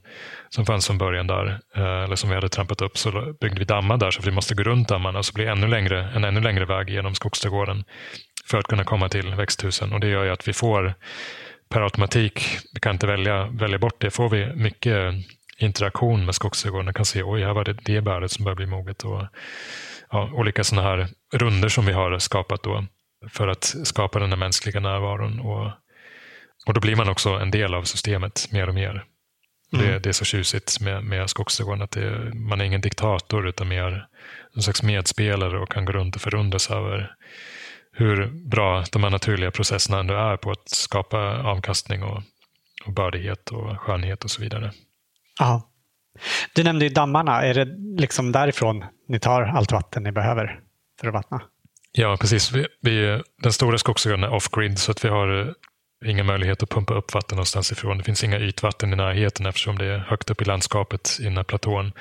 som fanns från början där, eh, eller som vi hade trampat upp, så byggde vi dammar där så vi måste gå runt dammarna så blir ännu längre, en ännu längre väg genom skogsträdgården för att kunna komma till växthusen. Och det gör ju att vi får per automatik, vi kan inte välja, välja bort det, får vi mycket interaktion med skogsträdgården kan se oj, här var det det bäret som börjar bli moget. Och, ja, olika sådana här runder som vi har skapat då för att skapa den här mänskliga närvaron. Och, och då blir man också en del av systemet mer och mer. Mm. Det, det, är så tjusigt med, med skogsträdgården att det, man är ingen diktator utan mer en slags medspelare och kan gå runt och förundras över hur bra de här naturliga processerna ändå är på att skapa avkastning och, och bördighet och skönhet och så vidare. Ja. Du nämnde ju dammarna. Är det liksom därifrån ni tar allt vatten ni behöver för att vattna? Ja, precis. Vi, vi, den stora skogsån är off-grid så att vi har eh, ingen möjlighet att pumpa upp vatten någonstans ifrån. Det finns inga ytvatten i närheten eftersom det är högt upp i landskapet i den här platån.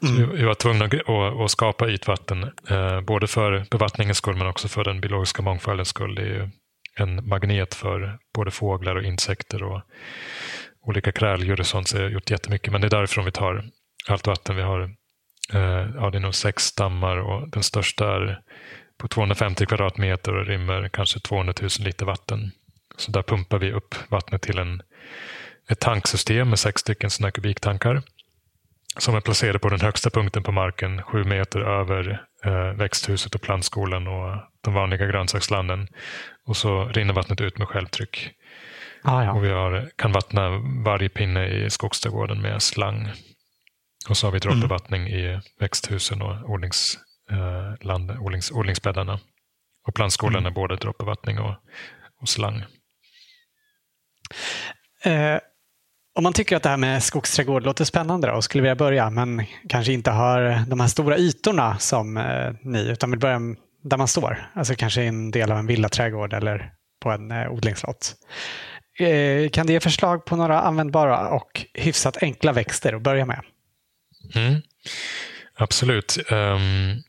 Så mm. vi, vi var tvungna att, att, att skapa ytvatten, eh, både för bevattningens skull men också för den biologiska mångfaldens skull. Det är en magnet för både fåglar och insekter och olika kräldjur och sånt så har gjort jättemycket. Men det är därifrån vi tar allt vatten. Vi har eh, ja, det är nog sex dammar och den största är på 250 kvadratmeter och rymmer kanske 200 000 liter vatten. Så där pumpar vi upp vattnet till en, ett tanksystem med sex stycken sådana kubiktankar som är placerade på den högsta punkten på marken, sju meter över eh, växthuset och plantskolan och de vanliga grönsakslanden. Och så rinner vattnet ut med självtryck Ah, ja. Och vi har, kan vattna varje pinne i skogsträdgården med slang. Och så har vi droppbevattning mm. i växthusen och odlings, eh, land, odlings, odlingsbäddarna. Och plantskolan mm. är både droppbevattning och, och slang. Eh, om man tycker att det här med skogsträdgård låter spännande och skulle vilja börja men kanske inte har de här stora ytorna som eh, ni utan vill börja där man står. Alltså kanske en del av en villaträdgård eller på en eh, odlingslott. Eh, kan du ge förslag på några användbara och hyfsat enkla växter att börja med? Mm. Absolut. Um,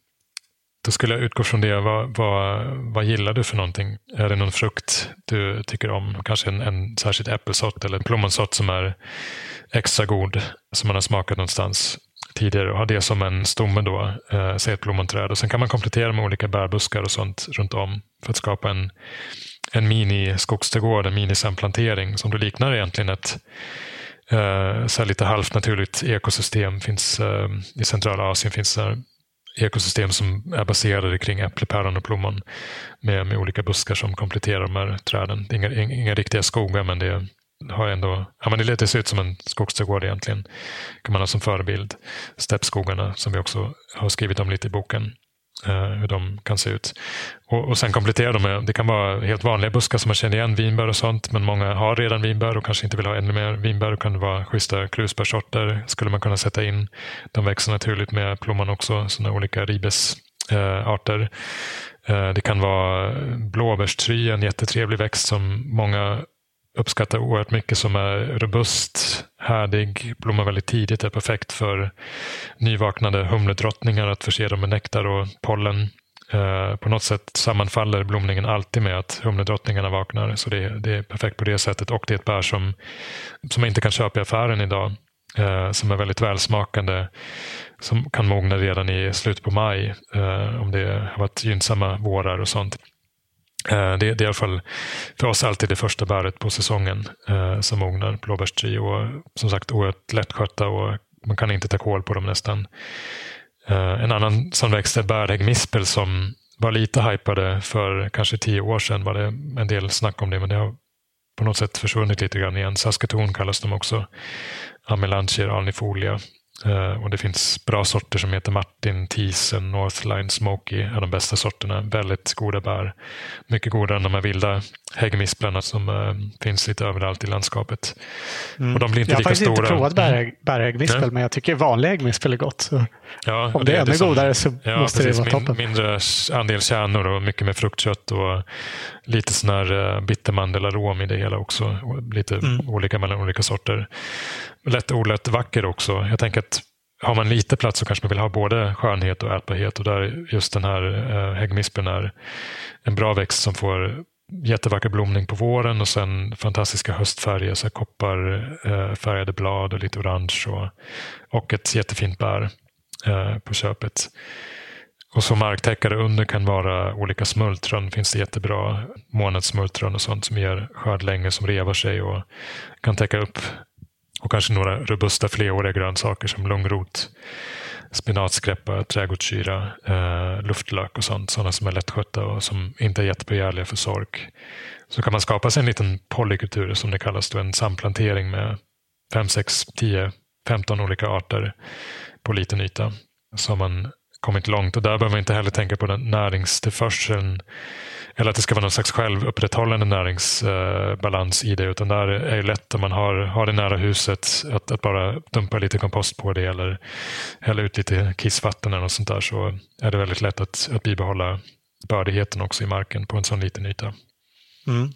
då skulle jag utgå från det. Vad, vad, vad gillar du för någonting? Är det någon frukt du tycker om? Kanske en, en särskild äppelsort eller en plommonsort som är extra god, som man har smakat någonstans tidigare och ha det som en stomme då, eh, säg ett plommonträd. Och sen kan man komplettera med olika bärbuskar och sånt runt om för att skapa en, en mini-skogsträdgård, en mini-samplantering som då liknar egentligen ett eh, så lite halvt naturligt ekosystem. Finns, eh, I centrala Asien finns det ekosystem som är baserade kring äpple, päron och plommon med, med olika buskar som kompletterar de här träden. Det är inga, inga riktiga skogar men det har ändå, ja, men det ser ut som en skogsträdgård egentligen. kan man ha som förebild. Steppskogarna som vi också har skrivit om lite i boken. Eh, hur de kan se ut. Och, och sen kompletterar de med, det kan vara helt vanliga buskar som man känner igen, vinbär och sånt, men många har redan vinbär och kanske inte vill ha ännu mer vinbär. Då kan det vara schyssta krusbärsorter, skulle man kunna sätta in. De växer naturligt med plommon också, sådana olika ribesarter. Eh, eh, det kan vara blåbärstry, en jättetrevlig växt som många uppskattar oerhört mycket som är robust, härdig, blommar väldigt tidigt, är perfekt för nyvaknade humledrottningar att förse dem med nektar och pollen. Eh, på något sätt sammanfaller blomningen alltid med att humledrottningarna vaknar. Så det, det, är perfekt på det sättet och det är ett bär som, som man inte kan köpa i affären idag. Eh, som är väldigt välsmakande. Som kan mogna redan i slutet på maj eh, om det har varit gynnsamma vårar och sånt. Eh, det, det, är i alla fall för oss alltid det första bäret på säsongen eh, som mognar, blåbärstri. Och som sagt oerhört lättskötta och man kan inte ta kål på dem nästan. Eh, en annan sån växt är bärhäggmispel som var lite hypade för kanske tio år sedan. var det en del snack om det, men det har på något sätt försvunnit lite grann igen. Saskatoon kallas de också. Amelanchier alnifolia. Uh, och Det finns bra sorter som heter Martin, Tisen, Northline, Smoky är de bästa sorterna. Väldigt goda bär. Mycket godare än de här vilda häggmisplarna som uh, finns lite överallt i landskapet. Mm. Och de blir inte jag har faktiskt stora. inte provat bär, bärhäggmispel, mm. men jag tycker vanlig häggmispel är gott. Ja, om det, det är ännu godare så ja, måste precis, det vara toppen. Mindre andel kärnor och mycket med fruktkött och lite sån här uh, bittermandelarom i det hela också. Lite mm. olika mellan olika sorter lättodlat vacker också. Jag tänker att har man lite plats så kanske man vill ha både skönhet och ätbarhet och där just den här eh, häggmispen är en bra växt som får jättevacker blomning på våren och sen fantastiska höstfärger, så kopparfärgade eh, blad och lite orange och, och ett jättefint bär eh, på köpet. Och som marktäckare under kan vara olika smultron. finns det jättebra månadssmultron och sånt som ger skörd länge som revar sig och kan täcka upp och kanske några robusta fleråriga grönsaker som långrot, spinatskräppa, trädgårdssyra, eh, luftlök och sånt. Sådana som är lättskötta och som inte är jättebegärliga för sork. Så kan man skapa sig en liten polykultur som det kallas, då, en samplantering med 5, 6, 10, 15 olika arter på liten yta. Så har man kommit långt och där behöver man inte heller tänka på den näringstillförseln eller att det ska vara någon slags självupprätthållande näringsbalans i det. Utan där är det lätt om man har, har det nära huset att, att bara dumpa lite kompost på det eller hälla ut lite kissvatten eller något sånt där så är det väldigt lätt att, att bibehålla bördigheten också i marken på en sån liten yta. Mm.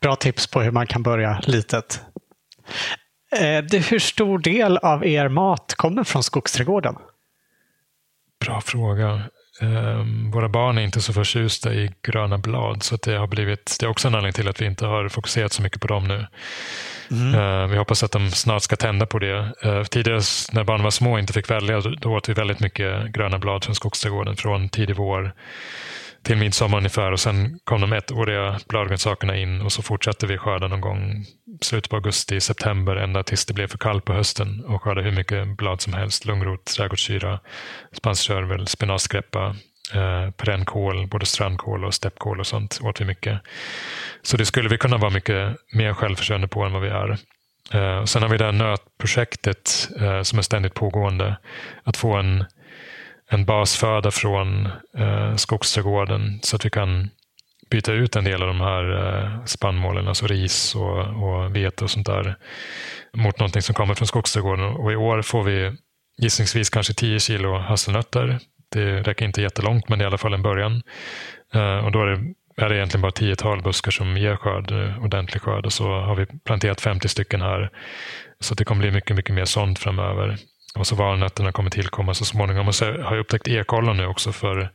Bra tips på hur man kan börja litet. Eh, hur stor del av er mat kommer från skogsträdgården? Bra fråga. Um, våra barn är inte så förtjusta i gröna blad så det har blivit, det är också en anledning till att vi inte har fokuserat så mycket på dem nu. Mm. Uh, vi hoppas att de snart ska tända på det. Uh, tidigare när barnen var små och inte fick välja då åt vi väldigt mycket gröna blad från skogsträdgården från tidig vår till midsommar ungefär och sen kom de ettåriga bladgrönsakerna in och så fortsatte vi skörda någon gång slutet på augusti, september ända tills det blev för kallt på hösten och skörda hur mycket blad som helst. Lungrot, trädgårdssyra, spanskörvel, spenatskräppa, Eh, perennkål, både strandkål och steppkål och sånt åt vi mycket. Så det skulle vi kunna vara mycket mer självförsörjande på än vad vi är. Eh, och sen har vi det här nötprojektet eh, som är ständigt pågående. Att få en, en basföda från eh, skogsträdgården så att vi kan byta ut en del av de här eh, spannmålen, alltså ris och, och vete och sånt där, mot någonting som kommer från skogsträdgården. Och i år får vi gissningsvis kanske 10 kilo hasselnötter. Det räcker inte jättelångt, men det är i alla fall en början. Eh, och då är det, är det egentligen bara tiotal buskar som ger skörd, eh, ordentlig skörd. Och så har vi planterat 50 stycken här. Så det kommer bli mycket, mycket mer sånt framöver. Och så valnötterna kommer tillkomma så småningom. Och så har jag upptäckt ekollon nu också för jag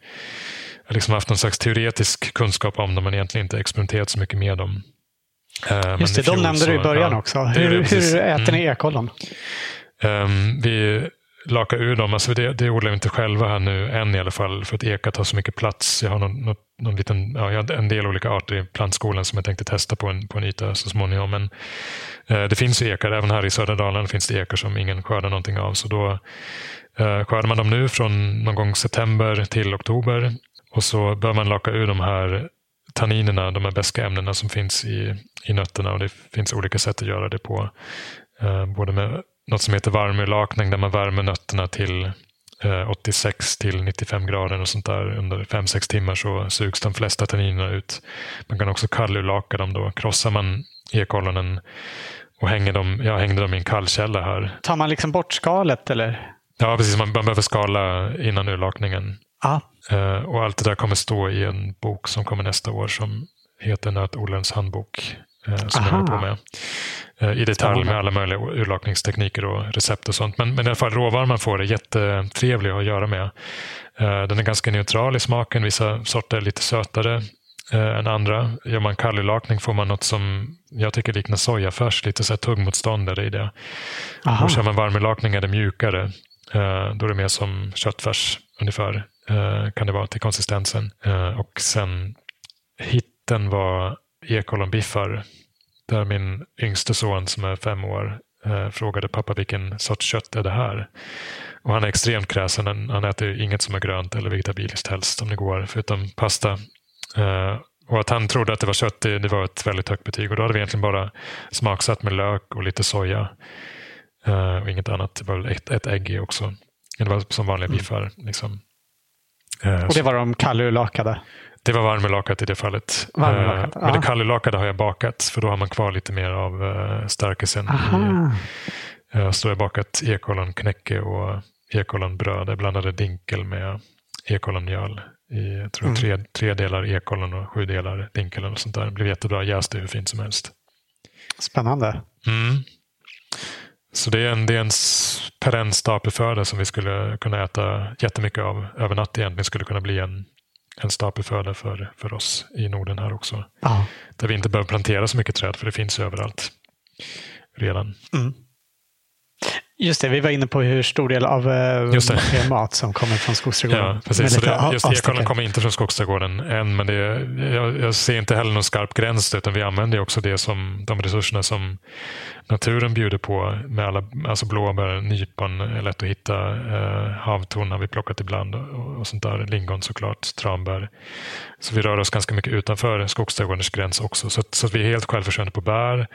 har liksom haft någon slags teoretisk kunskap om dem men egentligen inte experimenterat så mycket med dem. Uh, Just det, de nämnde du i början ja, också. Hur, hur äter ni mm. ekollon? Um, vi laka ur dem. Alltså det, det odlar vi inte själva här nu än i alla fall för att eka tar så mycket plats. Jag har någon, någon, någon liten, ja, jag har en del olika arter i plantskolan som jag tänkte testa på en, på en yta så småningom. Men Eh, det finns ju ekar, även här i södra Dalarna finns det ekar som ingen skördar någonting av. Så då eh, skördar man dem nu från någon gång september till oktober och så bör man laka ur de här tanninerna, de här beska ämnena som finns i, i nötterna och det finns olika sätt att göra det på. Eh, både med något som heter varmurlakning där man värmer nötterna till 86 till 95 grader och sånt där. Under 5-6 timmar så sugs de flesta tanninerna ut. Man kan också kallurlaka dem då. Krossar man ekollonen och hänger dem, jag hängde dem i en kallkälla här. Tar man liksom bort skalet eller? Ja, precis. Man, man behöver skala innan urlakningen. Ah. Uh, och allt det där kommer stå i en bok som kommer nästa år som heter Nötodlarens handbok. Uh, som Aha. jag håller på med. Eh, i detalj med alla möjliga urlakningstekniker och recept och sånt. Men, men i alla fall råvaran man får är jättetrevlig att göra med. Den är ganska neutral i smaken. Vissa sorter är lite sötare än andra. Gör man kallurlakning får man något som jag tycker liknar sojafärs, lite så här tuggmotståndare i det. Aha. Och kör man varmurlakning är det mjukare. Då är det mer som köttfärs ungefär, kan det vara till konsistensen. Och sen hitten var ekollonbiffar där min yngste son som är fem år eh, frågade pappa vilken sorts kött är det här? Och han är extremt kräsen. Han, han äter inget som är grönt eller vegetabiliskt helst om det går, förutom pasta. Eh, och att han trodde att det var kött, det, var ett väldigt högt betyg. Och då hade vi egentligen bara smaksatt med lök och lite soja. Eh, och inget annat. Det var ett, ett ägg i också. Det var som vanliga mm. biffar. Liksom. Eh, och det var de kallurlakade? Det var varmlakat i det fallet. Varmlakat, men det kallelakade har jag bakat för då har man kvar lite mer av uh, stärkelsen. Uh, så jag har bakat ekollon-knäcke och ekollonbröd. Jag blandade dinkel med ekollonmjöl. I tror mm. tre, tre delar ekollon och sju delar dinkel. Och sånt där. Det blev jättebra. Jäste hur fint som helst. Spännande. Mm. Så det är en, det är en perenn stapelföda som vi skulle kunna äta jättemycket av över natt egentligen. skulle kunna bli en en stapelföda för, för oss i Norden här också. Ja. Där vi inte behöver plantera så mycket träd för det finns överallt redan. Mm. Just det, vi var inne på hur stor del av eh, mat som kommer från skogsträdgården. Ja, precis. Så det, just ekollon kommer inte från skogsträdgården än, men det, jag, jag, ser inte heller någon skarp gräns utan vi använder också det som, de resurserna som naturen bjuder på med alla, alltså blåbär, nypon är lätt att hitta, eh, havtorn har vi plockat ibland och, och sånt där, lingon såklart, tranbär. Så vi rör oss ganska mycket utanför skogsträdgårdens gräns också, så, så vi är helt självförsörjande på bär.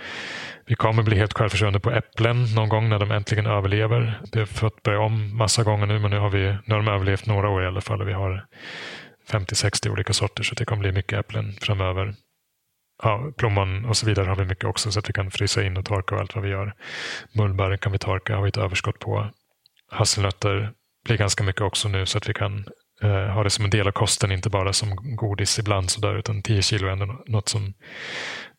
Vi kommer bli helt självförsörjande på äpplen någon gång när de äntligen överlever. Det har fått börja om massa gånger nu, men nu har, vi, nu har de överlevt några år i alla fall. Och vi har 50-60 olika sorter, så det kommer bli mycket äpplen framöver ja, plommon och så vidare har vi mycket också så att vi kan frysa in och torka och allt vad vi gör. Mullbär kan vi torka, har vi ett överskott på. Hasselnötter blir ganska mycket också nu så att vi kan eh, ha det som en del av kosten, inte bara som godis ibland sådär, utan 10 kilo är ändå något som,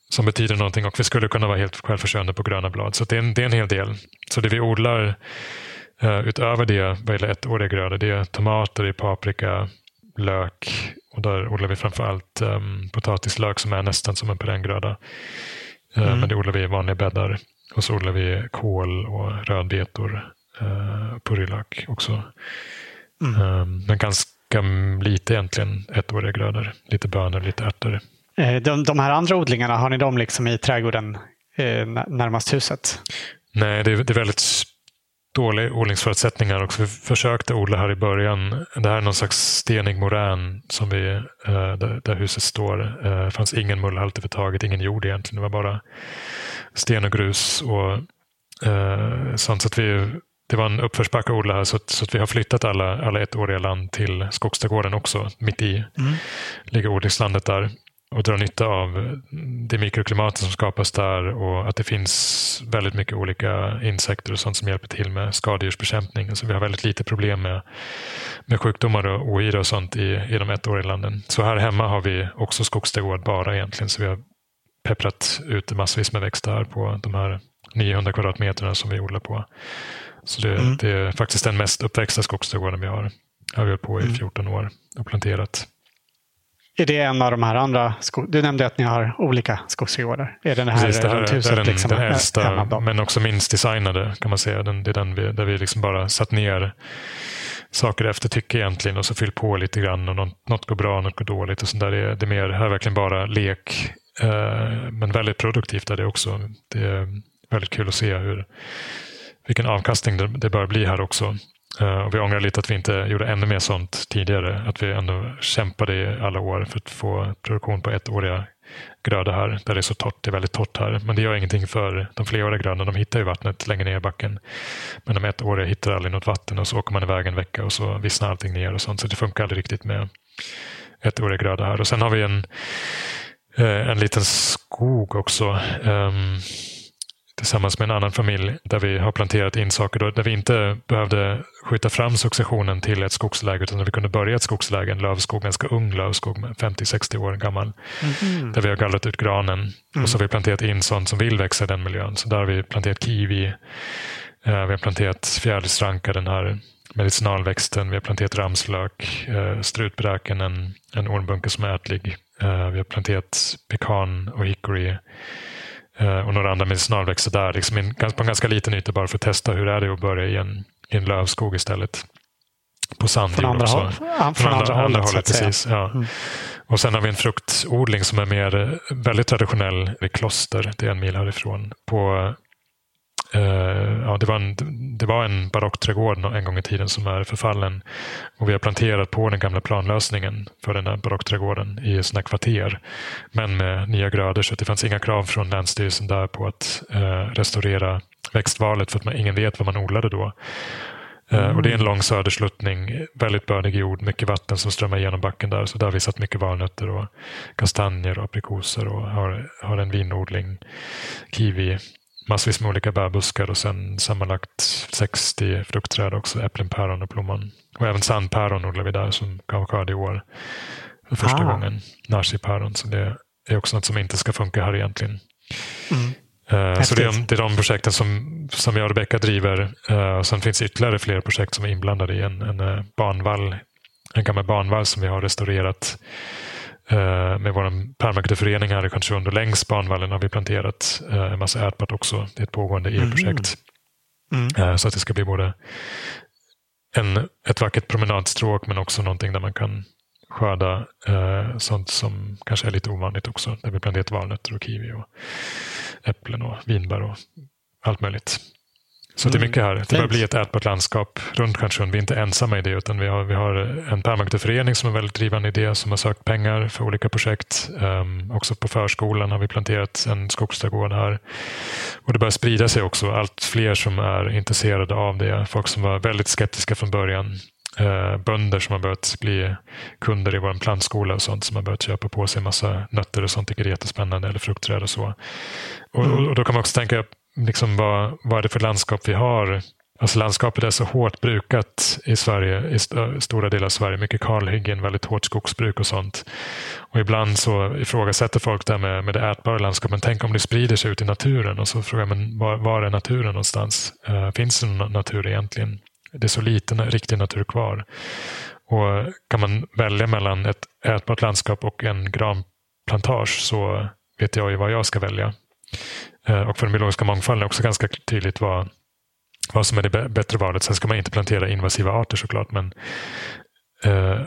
som betyder någonting och vi skulle kunna vara helt självförsörjande på gröna blad. Så det är, en, det är en hel del. Så det vi odlar eh, utöver det vad gäller ettåriga grödor, det är tomater, det är paprika, lök och där odlar vi framförallt um, potatislök som är nästan som en perenngröda. Uh, mm. Men det odlar vi i vanliga bäddar. Och så odlar vi kål och rödbetor, uh, purjolök också. Mm. Um, men ganska lite egentligen ettåriga grödor. Lite bönor, lite ärtor. Eh, de, de här andra odlingarna, har ni dem liksom i trädgården eh, närmast huset? Nej, det är, det är väldigt dåliga odlingsförutsättningar och vi försökte odla här i början. Det här är någon slags stenig morän som vi, eh, där, huset står. Eh, det fanns ingen mullhalt överhuvudtaget, ingen jord egentligen. Det var bara sten och grus och eh, sånt. Så att vi, det var en uppförsbacke att odla här så att, så att vi har flyttat alla, alla ettåriga land till Skogsträdgården också. Mitt i mm. ligger odlingslandet där och dra nytta av det mikroklimatet som skapas där och att det finns väldigt mycket olika insekter och sånt som hjälper till med skadedjursbekämpning. Alltså vi har väldigt lite problem med, med sjukdomar och ohyra och sånt i, i de ettåriga landen. Så här hemma har vi också skogsträdgård bara egentligen. Så vi har pepprat ut massvis med växter här på de här 900 kvadratmeterna som vi odlar på. Så det, mm. det är faktiskt den mest uppväxta skogsträdgården vi har. Har vi hållit på i 14 mm. år och planterat. Är det en av de här andra? Du nämnde att ni har olika skogsträdgårdar. Är det det här Precis, det här, runt huset? Det är den, liksom, den äldsta, men också minst designade kan man säga. Den, det är den vi, där vi liksom bara satt ner saker efter tycke egentligen och så fyllt på lite grann. och Något, något går bra, något går dåligt. och sånt där. Det, är, det är mer, här är verkligen bara lek. Eh, men väldigt produktivt är det också. Det är väldigt kul att se hur, vilken avkastning det, det bör bli här också. Eh, och vi ångrar lite att vi inte gjorde ännu mer sånt tidigare. Att vi ändå kämpade i alla år för att få produktion på ettåriga grödor här, där det är så torrt. Det är väldigt torrt här. Men det gör ingenting för de fleråriga grödorna. De hittar ju vattnet längre ner i backen. Men de ettåriga hittar aldrig något vatten och så åker man iväg en vecka och så vissnar allting ner och sånt. Så det funkar aldrig riktigt med ettåriga grödor här. Och sen har vi en, eh, en liten skog också. Ehm, Tillsammans med en annan familj där vi har planterat in saker då, där vi inte behövde skjuta fram successionen till ett skogsläge utan där vi kunde börja ett skogsläge, en lövskog, ganska ung lövskog, 50-60 år gammal. Mm. Där vi har gallrat ut granen mm. och så har vi planterat in sånt som vill växa i den miljön. Så där har vi planterat kiwi, eh, vi har planterat fjärilsranka, den här medicinalväxten, vi har planterat ramslök, eh, strutbräken, en, en ormbunke som är ätlig. Eh, vi har planterat pekan och hickory och några andra medicinalväxter där liksom på en ganska liten yta bara för att testa hur är det att börja i en, i en lövskog istället. På sandjord från andra också. Håll, ja, från, andra, andra, andra hållet. precis, ja. Mm. Och sen har vi en fruktodling som är mer väldigt traditionell i kloster. Det är en mil härifrån. På ja, det, var en, det var en barockträdgård en gång i tiden som är förfallen. Och vi har planterat på den gamla planlösningen för den här barockträdgården i sådana kvarter. Men med nya grödor så det fanns inga krav från Länsstyrelsen där på att uh, restaurera växtvalet för att man, ingen vet vad man odlade då. Mm. Och Det är en mm. lång södersluttning, väldigt bördig jord, mycket vatten som strömmar igenom backen där. Så där har vi satt mycket valnötter och kastanjer och aprikoser och har, har en vinodling, kiwi massvis med olika bärbuskar och sen sammanlagt 60 fruktträd också. Äpplen, päron och plommon. Och även sandpäron odlar vi där som gav skörd i år. För första ah. gången. Narsipäron. Så det är också något som inte ska funka här egentligen. Mm. Uh, så det är, det är de projekten som, som jag och Rebecka driver. Uh, sen finns ytterligare fler projekt som är inblandade i en, en uh, barnvall. En gammal barnvall som vi har restaurerat Eh, med vår permakulturförening här i Stjärnsund och längs banvallen har vi planterat eh, en massa ärtbart också. Det är ett pågående EU-projekt. Mm. Mm. Så att det ska bli både en, ett vackert promenadstråk men också någonting där man kan skörda eh, sånt som kanske är lite ovanligt också. Där vi planterat valnötter och kiwi och äpplen och vinbär och allt möjligt. Så det är mycket här. Det börjar bli ett ätbart landskap runt Stjärnsund. Vi är inte ensamma i det utan vi har, vi har en permakulturförening som är väldigt drivande i det som har sökt pengar för olika projekt. Um, också på förskolan har vi planterat en skogsträdgård här. Och det börjar sprida sig också. Allt fler som är intresserade av det. Folk som var väldigt skeptiska från början. Uh, bönder som har börjat bli kunder i vår plantskola och sånt som har börjat köpa på sig massa nötter och sånt tycker det är jättespännande eller fruktträd och så. Och, och, och då kan man också tänka liksom vad, vad är det för landskap vi har? Alltså landskapet är så hårt brukat i Sverige, i st stora delar av Sverige. Mycket kalhyggen, väldigt hårt skogsbruk och sånt. Och ibland så ifrågasätter folk det här med, med det ätbara landskapet. Tänk om det sprider sig ut i naturen och så frågar man var, var är naturen någonstans? Uh, finns det någon natur egentligen? Det är så liten riktig natur kvar. Och kan man välja mellan ett ätbart landskap och en granplantage så vet jag ju vad jag ska välja. Eh, och för den biologiska mångfalden är också ganska tydligt vad, vad som är det bättre valet. Sen ska man inte plantera invasiva arter såklart. Men eh,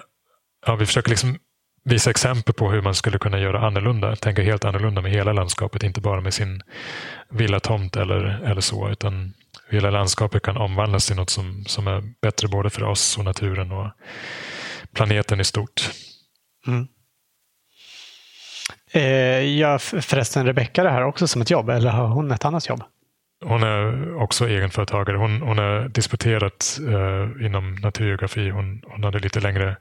ja, vi försöker liksom visa exempel på hur man skulle kunna göra annorlunda. Tänka helt annorlunda med hela landskapet, inte bara med sin villatomt eller, eller så. Utan hela landskapet kan omvandlas till något som, som är bättre både för oss och naturen och planeten i stort. Mm. Eh, gör förresten Rebecka det här också som ett jobb eller har hon ett annat jobb? Hon är också egenföretagare. Hon, hon är disputerat eh, inom naturgeografi. Hon, hon hade lite längre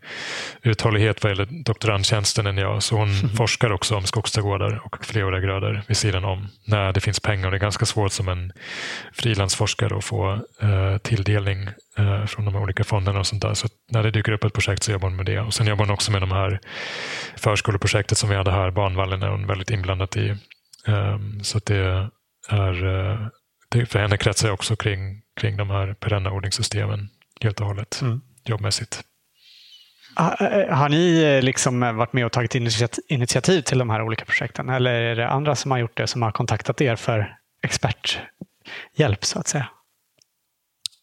uthållighet vad gäller doktorandtjänsten än jag. Så hon mm. [laughs] forskar också om skogsträdgårdar och fleråriga grödor vid sidan om. När det finns pengar. Det är ganska svårt som en frilansforskare att få eh, tilldelning eh, från de olika fonderna och sånt där. Så när det dyker upp ett projekt så jobbar hon med det. Och sen jobbar hon också med de här förskoleprojektet som vi hade här, Barnvallen, är hon väldigt inblandad i. Um, så det är eh, för henne kretsar också kring, kring de här perenna odlingssystemen helt och hållet mm. jobbmässigt. Har ni eh, liksom varit med och tagit initiativ till de här olika projekten eller är det andra som har gjort det som har kontaktat er för experthjälp så att säga?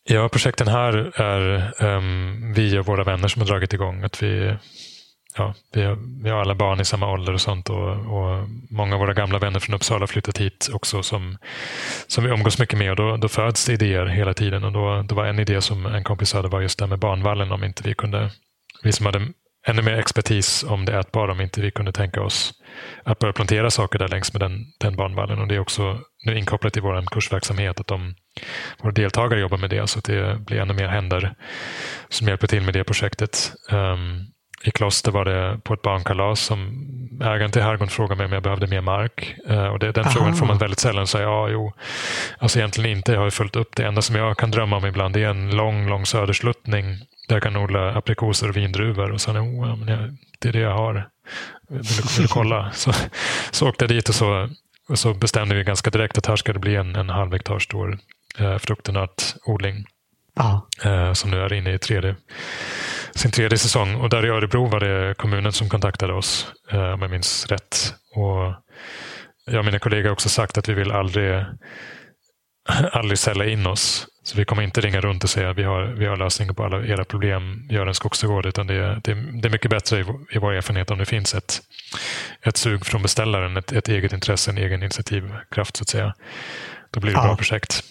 Ja, projekten här är um, vi och våra vänner som har dragit igång. Att vi ja, vi, har, vi har alla barn i samma ålder och sånt och, och många av våra gamla vänner från Uppsala har flyttat hit också som, som vi umgås mycket med och då, då föds det idéer hela tiden och då, då var en idé som en kompis hade var just det med barnvallen om inte vi kunde, vi som hade ännu mer expertis om det ätbara om inte vi kunde tänka oss att börja plantera saker där längs med den, den barnvallen. Och det är också nu inkopplat i vår kursverksamhet att de, våra deltagare jobbar med det så att det blir ännu mer händer som hjälper till med det projektet. Um, i kloster var det på ett barnkalas som ägaren till herrgården frågade mig om jag behövde mer mark. Uh, och det, den Aha. frågan får man väldigt sällan säga ja, jo. Alltså egentligen inte, jag har ju följt upp det. enda som jag kan drömma om ibland är en lång, lång södersluttning där jag kan odla aprikoser och vindruvor. Och sen, oh, ja, men jag, det är det jag har. Vill vill kolla? [laughs] så, så åkte jag dit och så, och så bestämde vi ganska direkt att här ska det bli en, en halv hektar stor eh, fruktnötodling. Eh, som nu är inne i tredje sin tredje säsong. Och där i Örebro var det kommunen som kontaktade oss, eh, om jag minns rätt. Och jag och mina kollegor har också sagt att vi vill aldrig, [clears throat] aldrig sälja in oss. Så vi kommer inte ringa runt och säga att vi har, vi har lösningar på alla era problem, gör en skogsträdgård. Utan det, det, det, är mycket bättre i, i vår erfarenhet om det finns ett, ett sug från beställaren, ett, ett eget intresse, en egen initiativkraft så att säga. Då blir det ett bra projekt.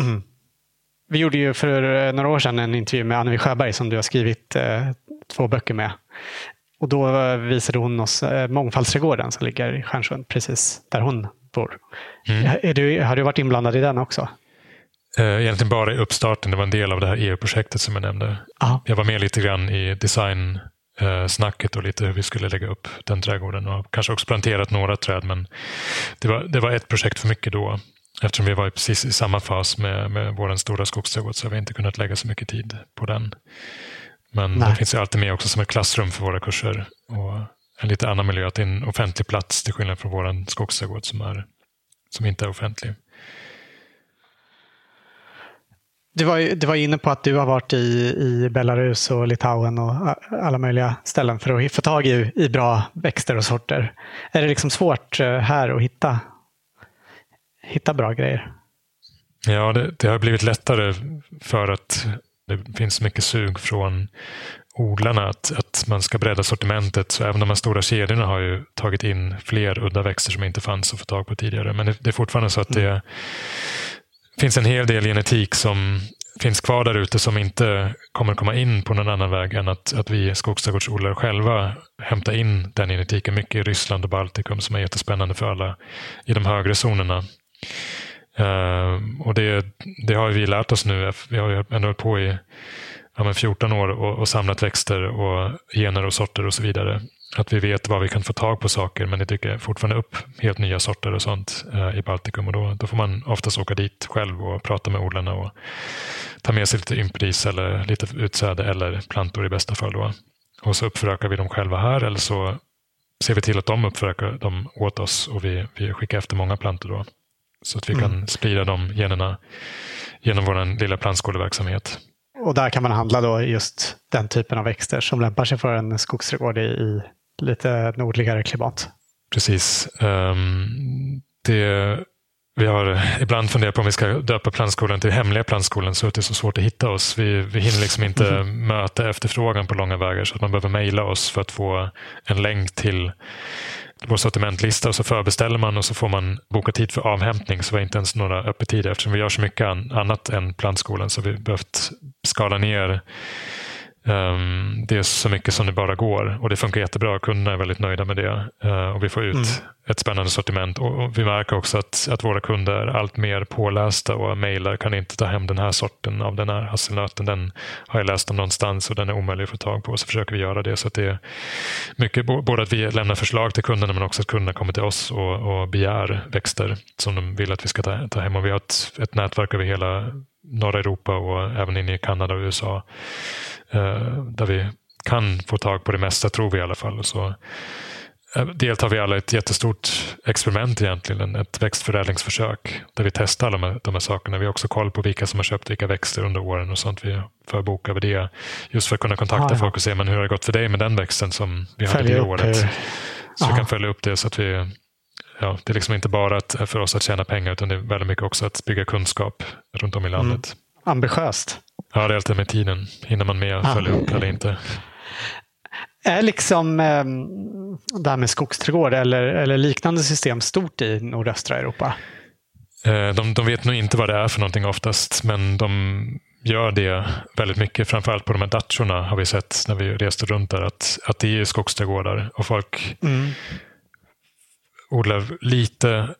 Mm. Vi gjorde ju för eh, några år sedan en intervju med Annevi Sjöberg som du har skrivit eh, två böcker med. Och då eh, visade hon oss eh, Mångfaldsträdgården som ligger i Stjärnsund, precis där hon bor. Mm. Du, har du varit inblandad i den också? Eh, egentligen bara i uppstarten. Det var en del av det här EU-projektet som jag nämnde. Aha. Jag var med lite grann i design snacket och lite hur vi skulle lägga upp den trädgården och kanske också planterat några träd men det var, det var ett projekt för mycket då. Eftersom vi var precis i samma fas med, med vår stora skogsträdgård så har vi inte kunnat lägga så mycket tid på den. Men Nej. det finns ju alltid med också som ett klassrum för våra kurser och en lite annan miljö. Att det är en offentlig plats till skillnad från vår skogsträdgård som, är, som inte är offentlig. Du var, du var inne på att du har varit i, i Belarus och Litauen och alla möjliga ställen för att få tag i, i bra växter och sorter. Är det liksom svårt eh, här att hitta hitta bra grejer. Ja, det, det, har blivit lättare för att det finns mycket sug från odlarna att, att man ska bredda sortimentet. Så även de här stora kedjorna har ju tagit in fler udda växter som inte fanns att få tag på tidigare. Men det, det är fortfarande så att det mm. finns en hel del genetik som finns kvar där ute som inte kommer komma in på någon annan väg än att, att vi skogsträdgårdsodlare själva hämtar in den genetiken. Mycket i Ryssland och Baltikum som är jättespännande för alla i de högre zonerna. Uh, och det, det, har vi lärt oss nu. Vi har ju ändå hållit på i ja, 14 år och, och, samlat växter och gener och sorter och så vidare. Att vi vet var vi kan få tag på saker men det dyker fortfarande upp helt nya sorter och sånt uh, i Baltikum. Och då, då får man oftast åka dit själv och prata med odlarna och ta med sig lite ympris eller lite utsäde eller plantor i bästa fall. Då. Och så uppförökar vi dem själva här eller så ser vi till att de uppförökar dem åt oss och vi, vi skickar efter många plantor. Då. Så att vi kan mm. sprida de generna genom vår lilla plantskoleverksamhet. Och där kan man handla då just den typen av växter som lämpar sig för en skogsträdgård i lite nordligare klimat. Precis. Um, det vi har ibland funderat på om vi ska döpa plantskolan till hemliga plantskolan så att det är så svårt att hitta oss. Vi, vi hinner liksom inte mm. möta efterfrågan på långa vägar så att man behöver mejla oss för att få en länk till vår sortimentlista och så förbeställer man och så får man boka tid för avhämtning. Så vi har inte ens några öppettider eftersom vi gör så mycket annat än plantskolan. Så vi har behövt skala ner Um, det är så mycket som det bara går och det funkar jättebra. Kunderna är väldigt nöjda med det uh, och vi får ut mm. ett spännande sortiment. Och, och, vi märker också att, att våra kunder är allt mer pålästa och mejlar kan inte ta hem den här sorten av den här hasselnöten. Den har jag läst om någonstans och den är omöjlig att få tag på. Så försöker vi göra det. Så att det är mycket både att vi lämnar förslag till kunderna men också att kunderna kommer till oss och, och begär växter som de vill att vi ska ta, ta hem. Och vi har ett, ett nätverk över hela norra Europa och även inne i Kanada och USA. Eh, där vi kan få tag på det mesta, tror vi i alla fall. Så eh, deltar vi alla i ett jättestort experiment egentligen, ett växtförädlingsförsök där vi testar alla de här, de här sakerna. Vi har också koll på vilka som har köpt vilka växter under åren och sånt. Vi förbokar över det just för att kunna kontakta ah, ja. folk och se men hur har det gått för dig med den växten som vi hade det året. Så vi kan följa upp det så att vi Ja, det är liksom inte bara att, för oss att tjäna pengar utan det är väldigt mycket också att bygga kunskap runt om i landet. Mm. Ambitiöst. Ja, det är alltid med tiden. Hinner man med att följa upp eller inte? Är liksom eh, det här med skogsträdgård eller, eller liknande system stort i nordöstra Europa? Eh, de, de vet nog inte vad det är för någonting oftast, men de gör det väldigt mycket. Framförallt på de här datchorna har vi sett när vi reste runt där att, att det är skogsträdgårdar och folk mm odlar lite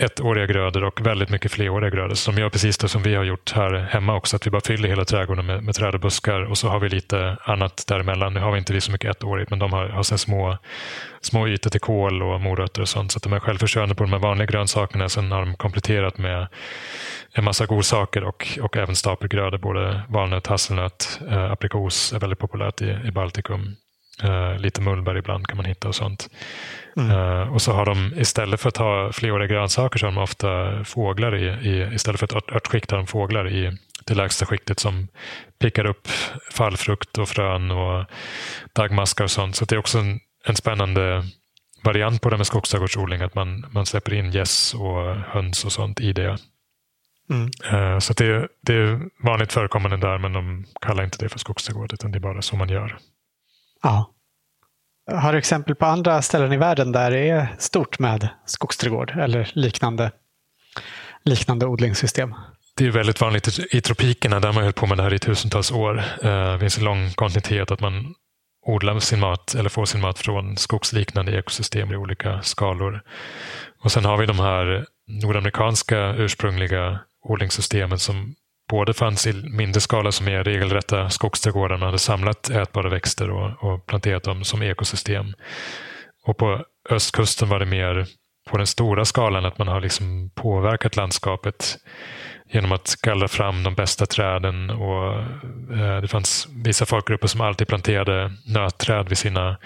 ettåriga grödor och väldigt mycket fleråriga grödor. Som gör precis det som vi har gjort här hemma också. Att vi bara fyller hela trädgården med, med träd och buskar och så har vi lite annat däremellan. Nu har vi inte vi så mycket ettårigt men de har, har sen små, små ytor till kål och morötter och sånt. Så att de är självförsörjande på de här vanliga grönsakerna. Sen har de kompletterat med en massa godsaker och, och även stapelgrödor. Både valnöt, hasselnöt, eh, aprikos är väldigt populärt i, i Baltikum. Eh, lite mullbär ibland kan man hitta och sånt. Mm. Uh, och så har de istället för att ha fleråriga grönsaker så har de ofta fåglar i, i istället för ett örtskikt har de fåglar i det lägsta skiktet som pickar upp fallfrukt och frön och dagmaskar och sånt. Så det är också en, en spännande variant på det med skogsträdgårdsodling att man, man släpper in gäss och höns och sånt i det. Mm. Uh, så det, det är vanligt förekommande där men de kallar inte det för skogsträdgård utan det är bara så man gör. Ja. Har du exempel på andra ställen i världen där det är stort med skogsträdgård eller liknande, liknande odlingssystem? Det är väldigt vanligt i tropikerna där man hållit på med det här i tusentals år. Eh, det finns en lång kontinuitet att man odlar sin mat eller får sin mat från skogsliknande ekosystem i olika skalor. Och sen har vi de här nordamerikanska ursprungliga odlingssystemen som både fanns i mindre skala som är regelrätta skogsträdgårdar. Man hade samlat ätbara växter och, och planterat dem som ekosystem. Och på östkusten var det mer på den stora skalan att man har liksom påverkat landskapet genom att gallra fram de bästa träden. Och, eh, det fanns vissa folkgrupper som alltid planterade nötträd vid sina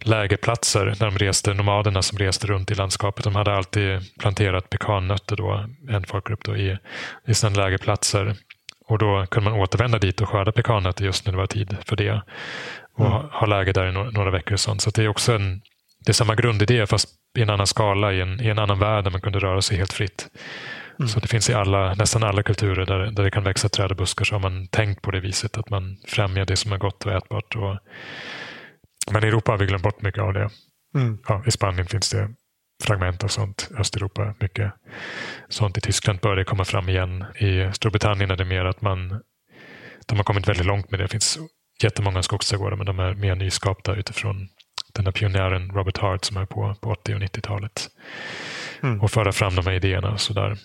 lägerplatser när de reste, nomaderna som reste runt i landskapet. De hade alltid planterat pekannötter, då, en folkgrupp, då, i, i sina lägerplatser. Och då kunde man återvända dit och skörda pekannötter just när det var tid för det. Och mm. ha läger där i några, några veckor. Och sånt. Så det är också en, det är samma grundidé fast i en annan skala, i en, i en annan värld där man kunde röra sig helt fritt. Mm. Så det finns i alla, nästan alla kulturer där, där det kan växa träd och buskar så har man tänkt på det viset att man främjar det som är gott och ätbart. Och, men i Europa har vi glömt bort mycket av det. Mm. Ja, I Spanien finns det fragment av sånt. Östeuropa mycket sånt. I Tyskland börjar det komma fram igen. I Storbritannien är det mer att man de har kommit väldigt långt med det. Det finns jättemånga skogsträdgårdar men de är mer nyskapta utifrån den där pionjären Robert Hart som är på, på 80 och 90-talet. Mm. Och föra fram de här idéerna. Och så, där.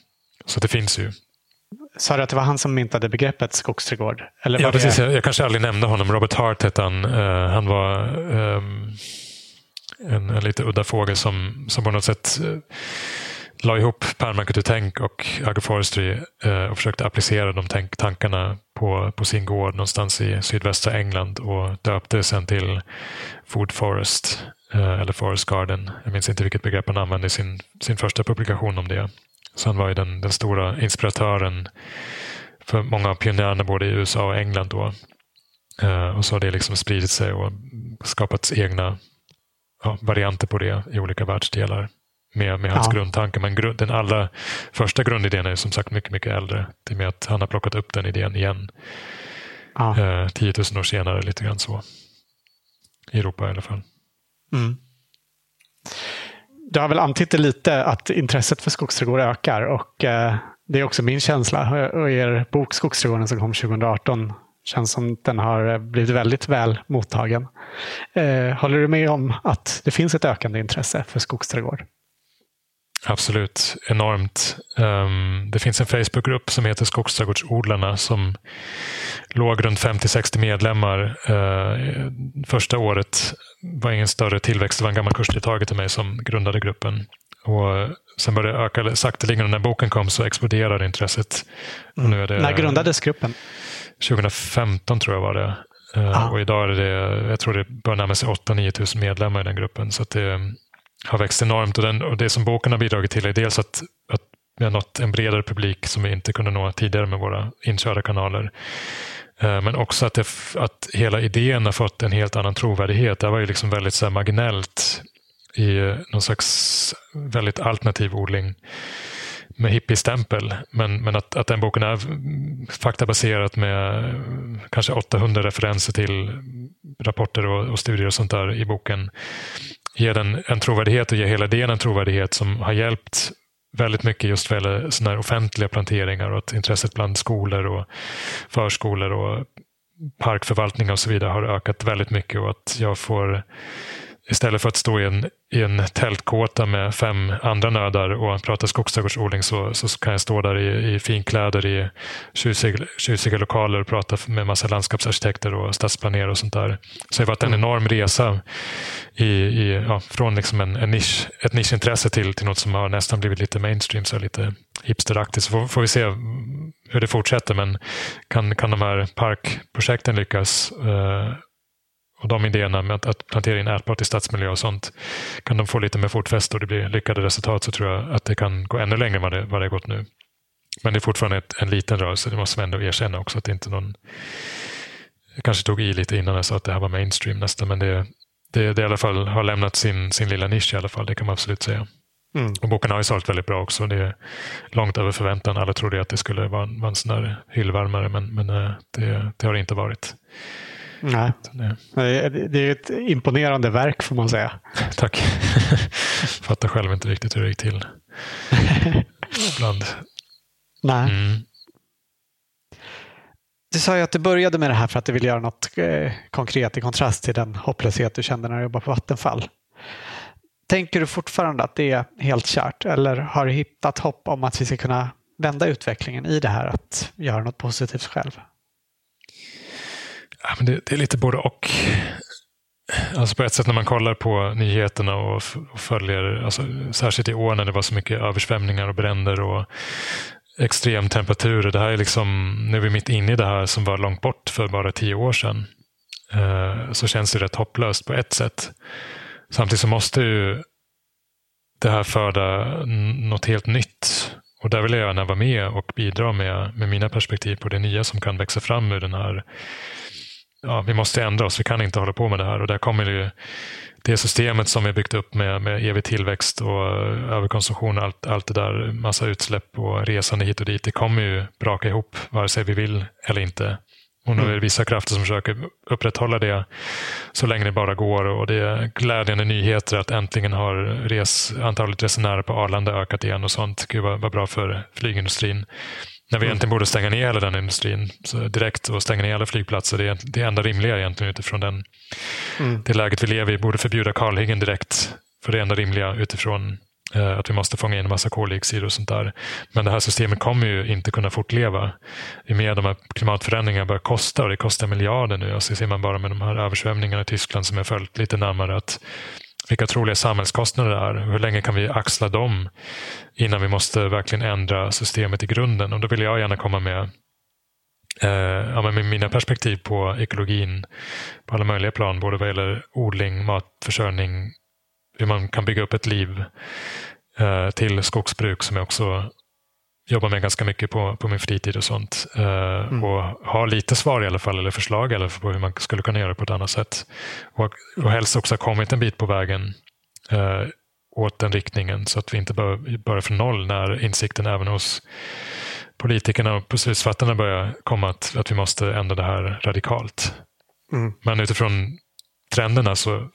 Så det finns ju. Sa du att det var han som myntade begreppet skogsträdgård? Eller ja, precis. Jag, jag, kanske aldrig nämnde honom. Robert Hart hette han. Uh, han var um, en, en, lite udda fågel som, som på något sätt uh, la ihop permakulturtänk och agroforestry uh, och försökte applicera de tänk, tankarna på, på sin gård någonstans i sydvästra England och döpte sen till Food Forest eller Forest Garden. Jag minns inte vilket begrepp han använde i sin, sin första publikation om det. Så han var ju den, den stora inspiratören för många av pionjärerna både i USA och England. Då. Uh, och så har det liksom spridit sig och skapats egna ja, varianter på det i olika världsdelar. med, med hans ja. grundtanke. Men grund, den allra första grundidén är som sagt mycket, mycket äldre. Det är med att han har plockat upp den idén igen. Ja. Eh, 10 000 år senare, lite grann så. I Europa i alla fall. Mm. Du har väl antytt lite att intresset för skogsträdgård ökar och eh, det är också min känsla. Och er bok Skogsträdgården som kom 2018 känns som den har blivit väldigt väl mottagen. Eh, håller du med om att det finns ett ökande intresse för skogsträdgård? Absolut, enormt. Um, det finns en Facebookgrupp som heter Skogsträdgårdsodlarna som låg runt 50-60 medlemmar. Uh, första året var ingen större tillväxt. Det var en gammal kursdeltagare till mig som grundade gruppen. Och sen började det öka sakteligen. När boken kom så exploderade intresset. Mm. När grundades gruppen? 2015 tror jag var det. Uh, och idag är det, jag tror det börjar närma sig 8-9 tusen medlemmar i den gruppen. Så det, har växt enormt och, den, och det som boken har bidragit till är dels att, att vi har nått en bredare publik som vi inte kunde nå tidigare med våra inkörda kanaler. Eh, men också att, det, att hela idén har fått en helt annan trovärdighet. Det var ju liksom väldigt så marginellt i eh, någon slags väldigt alternativ odling med hippiestämpel. Men, men att, att den boken är faktabaserad med eh, kanske 800 referenser till rapporter och, och studier och sånt där i boken ge den en trovärdighet och ge hela idén en trovärdighet som har hjälpt väldigt mycket just vad gäller såna offentliga planteringar och att intresset bland skolor och förskolor och parkförvaltningar och så vidare har ökat väldigt mycket och att jag får istället för att stå i en, i en tältkåta med fem andra nördar och prata skogsträdgårdsodling så, så kan jag stå där i, i finkläder i tjusiga, tjusiga lokaler och prata med massa landskapsarkitekter och stadsplanerare och sånt där. Så det har varit en mm. enorm resa i, i, ja, från liksom en, en nisch, ett nischintresse till, till något som har nästan blivit lite mainstream, så lite hipsteraktigt. Så får, får vi se hur det fortsätter. Men kan, kan de här parkprojekten lyckas eh, och de idéerna med att, att plantera in ärtbart i stadsmiljö och sånt, kan de få lite mer fotfäste och det blir lyckade resultat så tror jag att det kan gå ännu längre än vad det, vad det har gått nu. Men det är fortfarande ett, en liten rörelse, det måste man ändå erkänna också. att det inte någon... Jag kanske tog i lite innan jag sa att det här var mainstream nästan, men det, det, det i alla fall har lämnat sin, sin lilla nisch i alla fall, det kan man absolut säga. Mm. Och boken har ju sålt väldigt bra också. Det är långt över förväntan. Alla trodde att det skulle vara en, vara en sån där hyllvärmare, men, men eh, det, det har det inte varit. Nej. Det är ett imponerande verk får man säga. Tack. [laughs] Fattar själv inte riktigt hur det gick till. [laughs] Ibland. Nej. Mm. Du sa ju att du började med det här för att du ville göra något eh, konkret i kontrast till den hopplöshet du kände när du jobbade på Vattenfall. Tänker du fortfarande att det är helt kört eller har du hittat hopp om att vi ska kunna vända utvecklingen i det här att göra något positivt själv? Ja, men det, det, är lite både och. Alltså på ett sätt när man kollar på nyheterna och, och följer, alltså, särskilt i år när det var så mycket översvämningar och bränder och extremtemperaturer. Det här är liksom, nu är vi mitt inne i det här som var långt bort för bara tio år sedan. Eh, så känns det rätt hopplöst på ett sätt. Samtidigt så måste ju det här föda något helt nytt. Och där vill jag gärna vara med och bidra med, med mina perspektiv på det nya som kan växa fram ur den här ja, vi måste ändra oss, vi kan inte hålla på med det här. Och där kommer det, det systemet som vi byggt upp med, med evig tillväxt och överkonsumtion, allt, allt det där, massa utsläpp och resande hit och dit, det kommer ju braka ihop vare sig vi vill eller inte. Och nu är det vissa krafter som försöker upprätthålla det så länge det bara går. Och det är glädjande nyheter att äntligen har res, antalet resenärer på Arlanda ökat igen och sånt. Gud vad, vad bra för flygindustrin. När vi egentligen borde stänga ner hela den industrin så direkt och stänga ner alla flygplatser. Det är det enda rimliga egentligen utifrån den, mm. det läget vi lever i. Borde förbjuda kalhyggen direkt. För det enda rimliga utifrån eh, att vi måste fånga in en massa koldioxid och sånt där. Men det här systemet kommer ju inte kunna fortleva. Med att de här klimatförändringarna börjar kosta och det kostar miljarder nu. Och så ser man bara med de här översvämningarna i Tyskland som jag följt lite närmare att vilka troliga samhällskostnader det är. Hur länge kan vi axla dem innan vi måste verkligen ändra systemet i grunden? Och då vill jag gärna komma med, eh, ja, med mina perspektiv på ekologin på alla möjliga plan, både vad gäller odling, matförsörjning, hur man kan bygga upp ett liv eh, till skogsbruk som jag också jobbar med ganska mycket på, på min fritid och sånt. Uh, mm. Och har lite svar i alla fall, eller förslag i alla fall på hur man skulle kunna göra det på ett annat sätt. Och, och helst också ha kommit en bit på vägen. Uh, åt den riktningen så att vi inte börjar från noll när insikten även hos politikerna och beslutsfattarna börjar komma att, att vi måste ändra det här radikalt. Mm. Men utifrån trenderna så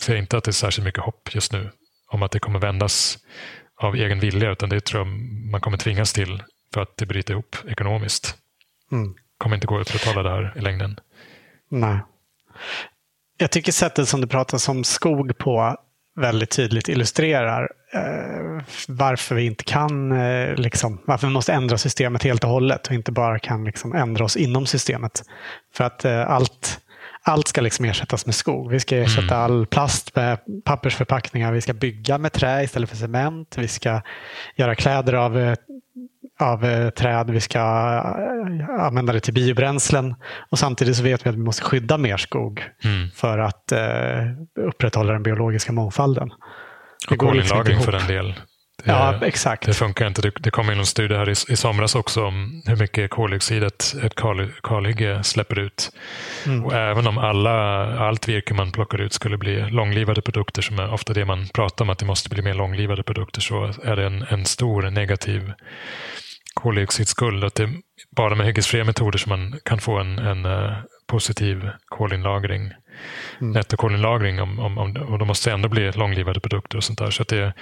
ser jag inte att det är särskilt mycket hopp just nu om att det kommer vändas av egen vilja, utan det tror jag man kommer tvingas till för att det bryter ihop ekonomiskt. Mm. kommer inte gå att upprätthålla det här i längden. Nej. Jag tycker sättet som du pratar om skog på väldigt tydligt illustrerar eh, varför vi inte kan, eh, liksom, varför vi måste ändra systemet helt och hållet och inte bara kan liksom, ändra oss inom systemet. För att eh, allt, allt ska liksom ersättas med skog. Vi ska ersätta mm. all plast med pappersförpackningar. Vi ska bygga med trä istället för cement. Vi ska göra kläder av eh, av eh, träd. Vi ska eh, använda det till biobränslen. Och samtidigt så vet vi att vi måste skydda mer skog mm. för att eh, upprätthålla den biologiska mångfalden. och kolinlagring liksom för en del. Ja, exakt. Det funkar inte. Det, det kom in en studie här i, i somras också om hur mycket koldioxid ett, ett kalhygge släpper ut. Mm. Och även om alla, allt virke man plockar ut skulle bli långlivade produkter, som är ofta det man pratar om att det måste bli mer långlivade produkter, så är det en, en stor negativ koldioxidskuld. Att det är bara med hyggesfria metoder som man kan få en, en uh, positiv kolinlagring. Mm. Nettokolinlagring om, om, om, och de måste ändå bli långlivade produkter och sånt där. Så att det,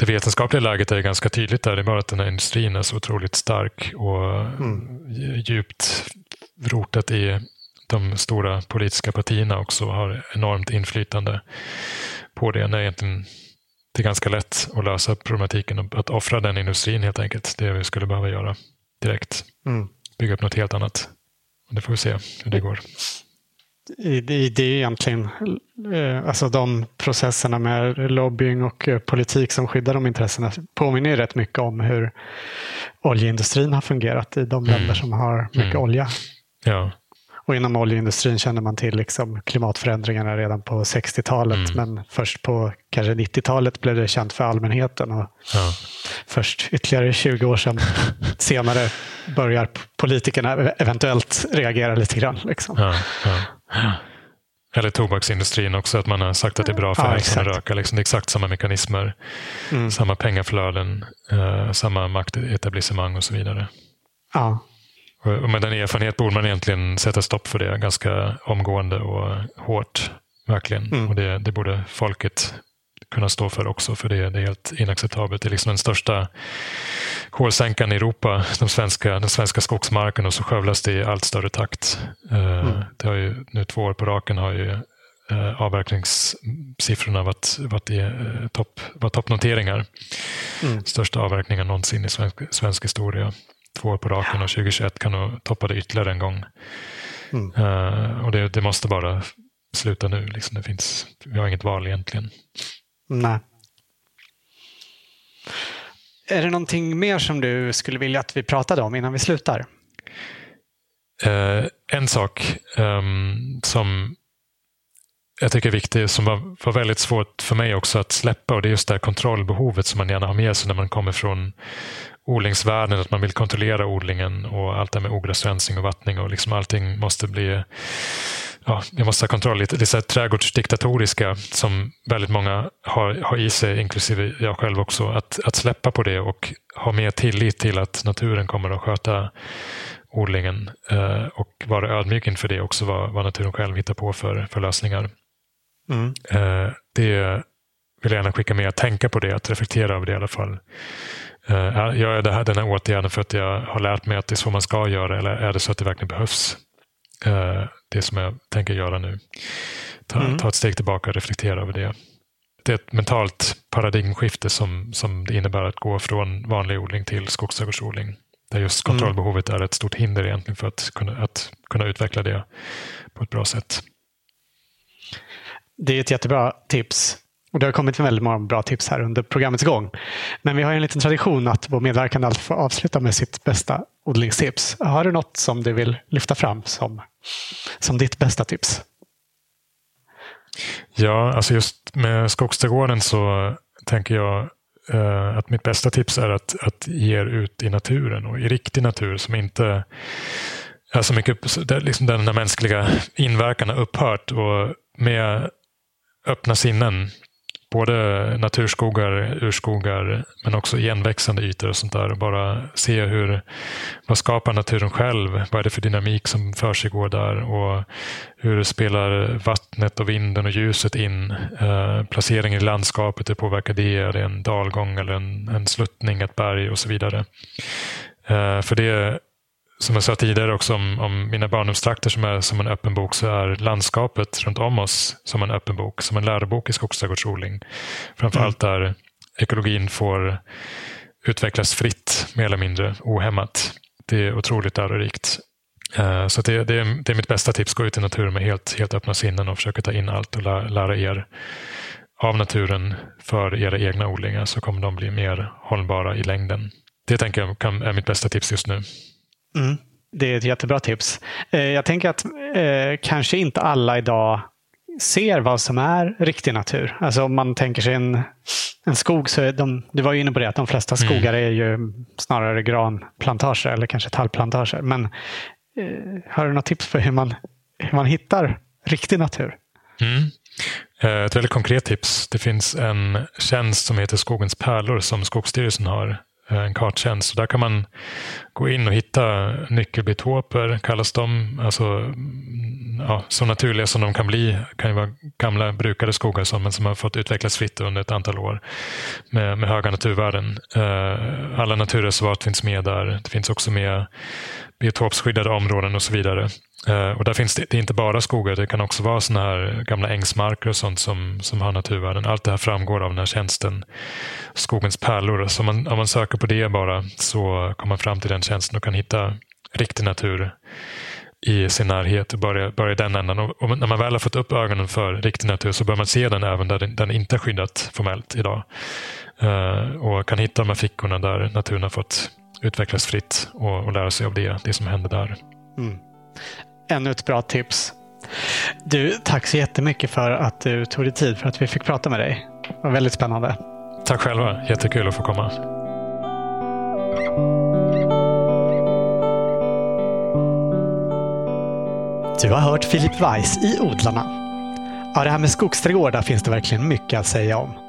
det vetenskapliga läget är ganska tydligt där. Det är bara att den här industrin är så otroligt stark och mm. djupt rotat i de stora politiska partierna också har enormt inflytande på det. När egentligen det är ganska lätt att lösa problematiken och att offra den industrin helt enkelt. Det vi skulle behöva göra direkt. Mm. Bygga upp något helt annat. Det får vi se hur det går. Det, är egentligen eh, alltså de processerna med lobbying och eh, politik som skyddar de intressena påminner rätt mycket om hur oljeindustrin har fungerat i de länder mm. som har mycket mm. olja. Ja. Och inom oljeindustrin känner man till liksom klimatförändringarna redan på 60-talet. Mm. Men först på kanske 90-talet blev det känt för allmänheten. Och ja. Först ytterligare 20 år sedan [laughs] senare börjar politikerna eventuellt reagera lite grann. Liksom. Ja, ja. [gasps] Eller tobaksindustrin också, att man har sagt att det är bra för ja, hälsan att röka. Liksom, det är exakt samma mekanismer, mm. samma pengaflöden, eh, samma maktetablissemang och så vidare. Ja. Och med den erfarenhet borde man egentligen sätta stopp för det ganska omgående och hårt. Verkligen. Mm. Och det, det borde folket kunna stå för också, för det, det är helt inacceptabelt. Det är liksom den största kolsänkan i Europa, de svenska, den svenska skogsmarken och så skövlas det i allt större takt. Eh, mm. Det har ju, nu två år på raken har ju eh, avverkningssiffrorna varit, varit, i, eh, topp, varit toppnoteringar. Mm. Största avverkningen någonsin i svensk, svensk historia två år på raken och 2021 kan nog toppa det ytterligare en gång. Mm. Uh, och det, det, måste bara sluta nu. Liksom. Det finns, vi har inget val egentligen. Nej. Är det någonting mer som du skulle vilja att vi pratade om innan vi slutar? Uh, en sak um, som jag tycker är viktig, som var, var, väldigt svårt för mig också att släppa och det är just det här kontrollbehovet som man gärna har med sig när man kommer från odlingsvärlden, att man vill kontrollera odlingen och allt det med ogräsrensning och vattning och liksom allting måste bli Ja, jag måste ha kontroll. Lite, lite trädgårdsdiktatoriska som väldigt många har, har i sig, inklusive jag själv också. Att, att släppa på det och ha mer tillit till att naturen kommer att sköta odlingen eh, och vara ödmjuk inför det också, vad, vad naturen själv hittar på för, för lösningar. Mm. Eh, det vill jag gärna skicka med, att tänka på det, att reflektera över det i alla fall. Gör jag det här, den här åtgärden för att jag har lärt mig att det är så man ska göra eller är det så att det verkligen behövs? Det som jag tänker göra nu. Ta, mm. ta ett steg tillbaka och reflektera över det. Det är ett mentalt paradigmskifte som, som det innebär att gå från vanlig odling till skogsträdgårdsodling. Där just mm. kontrollbehovet mm. är ett stort hinder egentligen för att kunna, att kunna utveckla det på ett bra sätt. Det är ett jättebra tips. Och det har kommit väldigt många bra tips här under programmets gång. Men vi har en liten tradition att vår medverkande alltid får avsluta med sitt bästa odlingstips. Har du något som du vill lyfta fram som, som ditt bästa tips? Ja, alltså just med skogsträdgården så tänker jag eh, att mitt bästa tips är att, att ge er ut i naturen och i riktig natur som inte är så mycket, där, liksom den mänskliga inverkan har upphört och med öppna sinnen både naturskogar, urskogar, men också igenväxande ytor och sånt där. Och bara se hur, vad skapar naturen själv? Vad är det för dynamik som försiggår där? Och hur spelar vattnet och vinden och ljuset in? Eh, placeringen i landskapet, hur påverkar det? Är det en dalgång eller en, en sluttning, ett berg och så vidare? Eh, för det som jag sa tidigare också om, om mina barndomstrakter som är som en öppen bok så är landskapet runt om oss som en öppen bok, som en lärobok i skogsträdgårdsodling. Framförallt mm. där ekologin får utvecklas fritt, mer eller mindre ohämmat. Det är otroligt lärorikt. Uh, så det, det, är, det är mitt bästa tips. Gå ut i naturen med helt, helt öppna sinnen och försöka ta in allt och lära, lära er av naturen för era egna odlingar så kommer de bli mer hållbara i längden. Det tänker jag kan, är mitt bästa tips just nu. Mm. Det är ett jättebra tips. Eh, jag tänker att eh, kanske inte alla idag ser vad som är riktig natur. Alltså om man tänker sig en, en skog, så är de, du var ju inne på det, att de flesta mm. skogar är ju snarare granplantager eller kanske tallplantager. Men eh, har du något tips på hur man, hur man hittar riktig natur? Mm. Eh, ett väldigt konkret tips. Det finns en tjänst som heter Skogens pärlor som Skogsstyrelsen har Eh, en karttjänst. Så där kan man gå in och hitta nyckelbiotoper, kallas de. Alltså, mm, ja, så naturliga som de kan bli. kan ju vara gamla brukade skogar som, men som har fått utvecklas fritt under ett antal år med, med höga naturvärden. Eh, alla naturreservat finns med där. Det finns också med biotopskyddade områden och så vidare. Eh, och där finns det, det, är inte bara skogar, det kan också vara såna här gamla ängsmarker och sånt som, som har naturvärden. Allt det här framgår av den här tjänsten Skogens pärlor. Så om man, om man söker på det bara så kommer man fram till den tjänsten och kan hitta riktig natur i sin närhet och börja, börja i den änden. Och, och, när man väl har fått upp ögonen för riktig natur så bör man se den även där den, den inte är skyddat formellt idag. Uh, och kan hitta de här fickorna där naturen har fått utvecklas fritt och, och lära sig av det, det som händer där. Mm. Ännu ett bra tips. Du, tack så jättemycket för att du tog dig tid för att vi fick prata med dig. Det var väldigt spännande. Tack själva. Jättekul att få komma. Du har hört Filip Weiss i Odlarna. Ja, det här med skogsträdgårdar finns det verkligen mycket att säga om.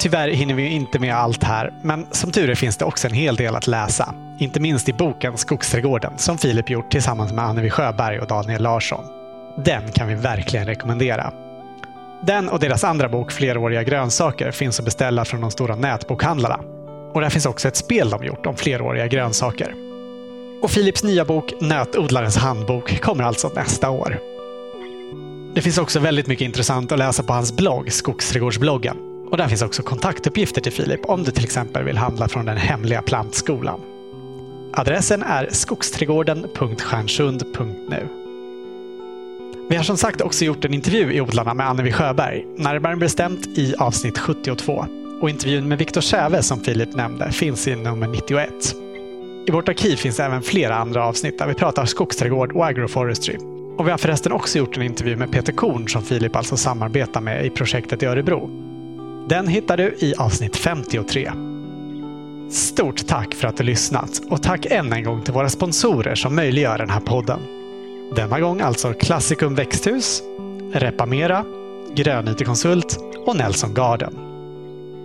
Tyvärr hinner vi inte med allt här, men som tur är finns det också en hel del att läsa. Inte minst i boken Skogsträdgården som Filip gjort tillsammans med Annevi Sjöberg och Daniel Larsson. Den kan vi verkligen rekommendera. Den och deras andra bok Fleråriga grönsaker finns att beställa från de stora nätbokhandlarna. Och där finns också ett spel de gjort om fleråriga grönsaker. Och Filips nya bok Nötodlarens handbok kommer alltså nästa år. Det finns också väldigt mycket intressant att läsa på hans blogg Skogsträdgårdsbloggen. Och där finns också kontaktuppgifter till Filip om du till exempel vill handla från den hemliga plantskolan. Adressen är skogsträdgården.stjärnsund.nu. Vi har som sagt också gjort en intervju i Odlarna med Annevi Sjöberg, närmare bestämt i avsnitt 72. Och intervjun med Viktor Säve som Filip nämnde finns i nummer 91. I vårt arkiv finns även flera andra avsnitt där vi pratar skogsträdgård och agroforestry. Och vi har förresten också gjort en intervju med Peter Korn som Filip alltså samarbetar med i projektet i Örebro. Den hittar du i avsnitt 53. Stort tack för att du lyssnat och tack än en gång till våra sponsorer som möjliggör den här podden. Denna gång alltså Classicum Växthus, Repamera, Grönytekonsult och Nelson Garden.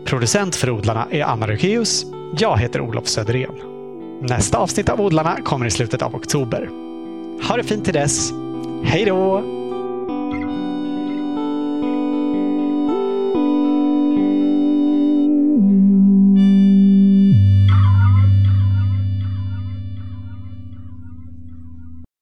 Producent för odlarna är Anna Rökeus. Jag heter Olof Söderén. Nästa avsnitt av Odlarna kommer i slutet av oktober. Ha det fint till dess. Hej då!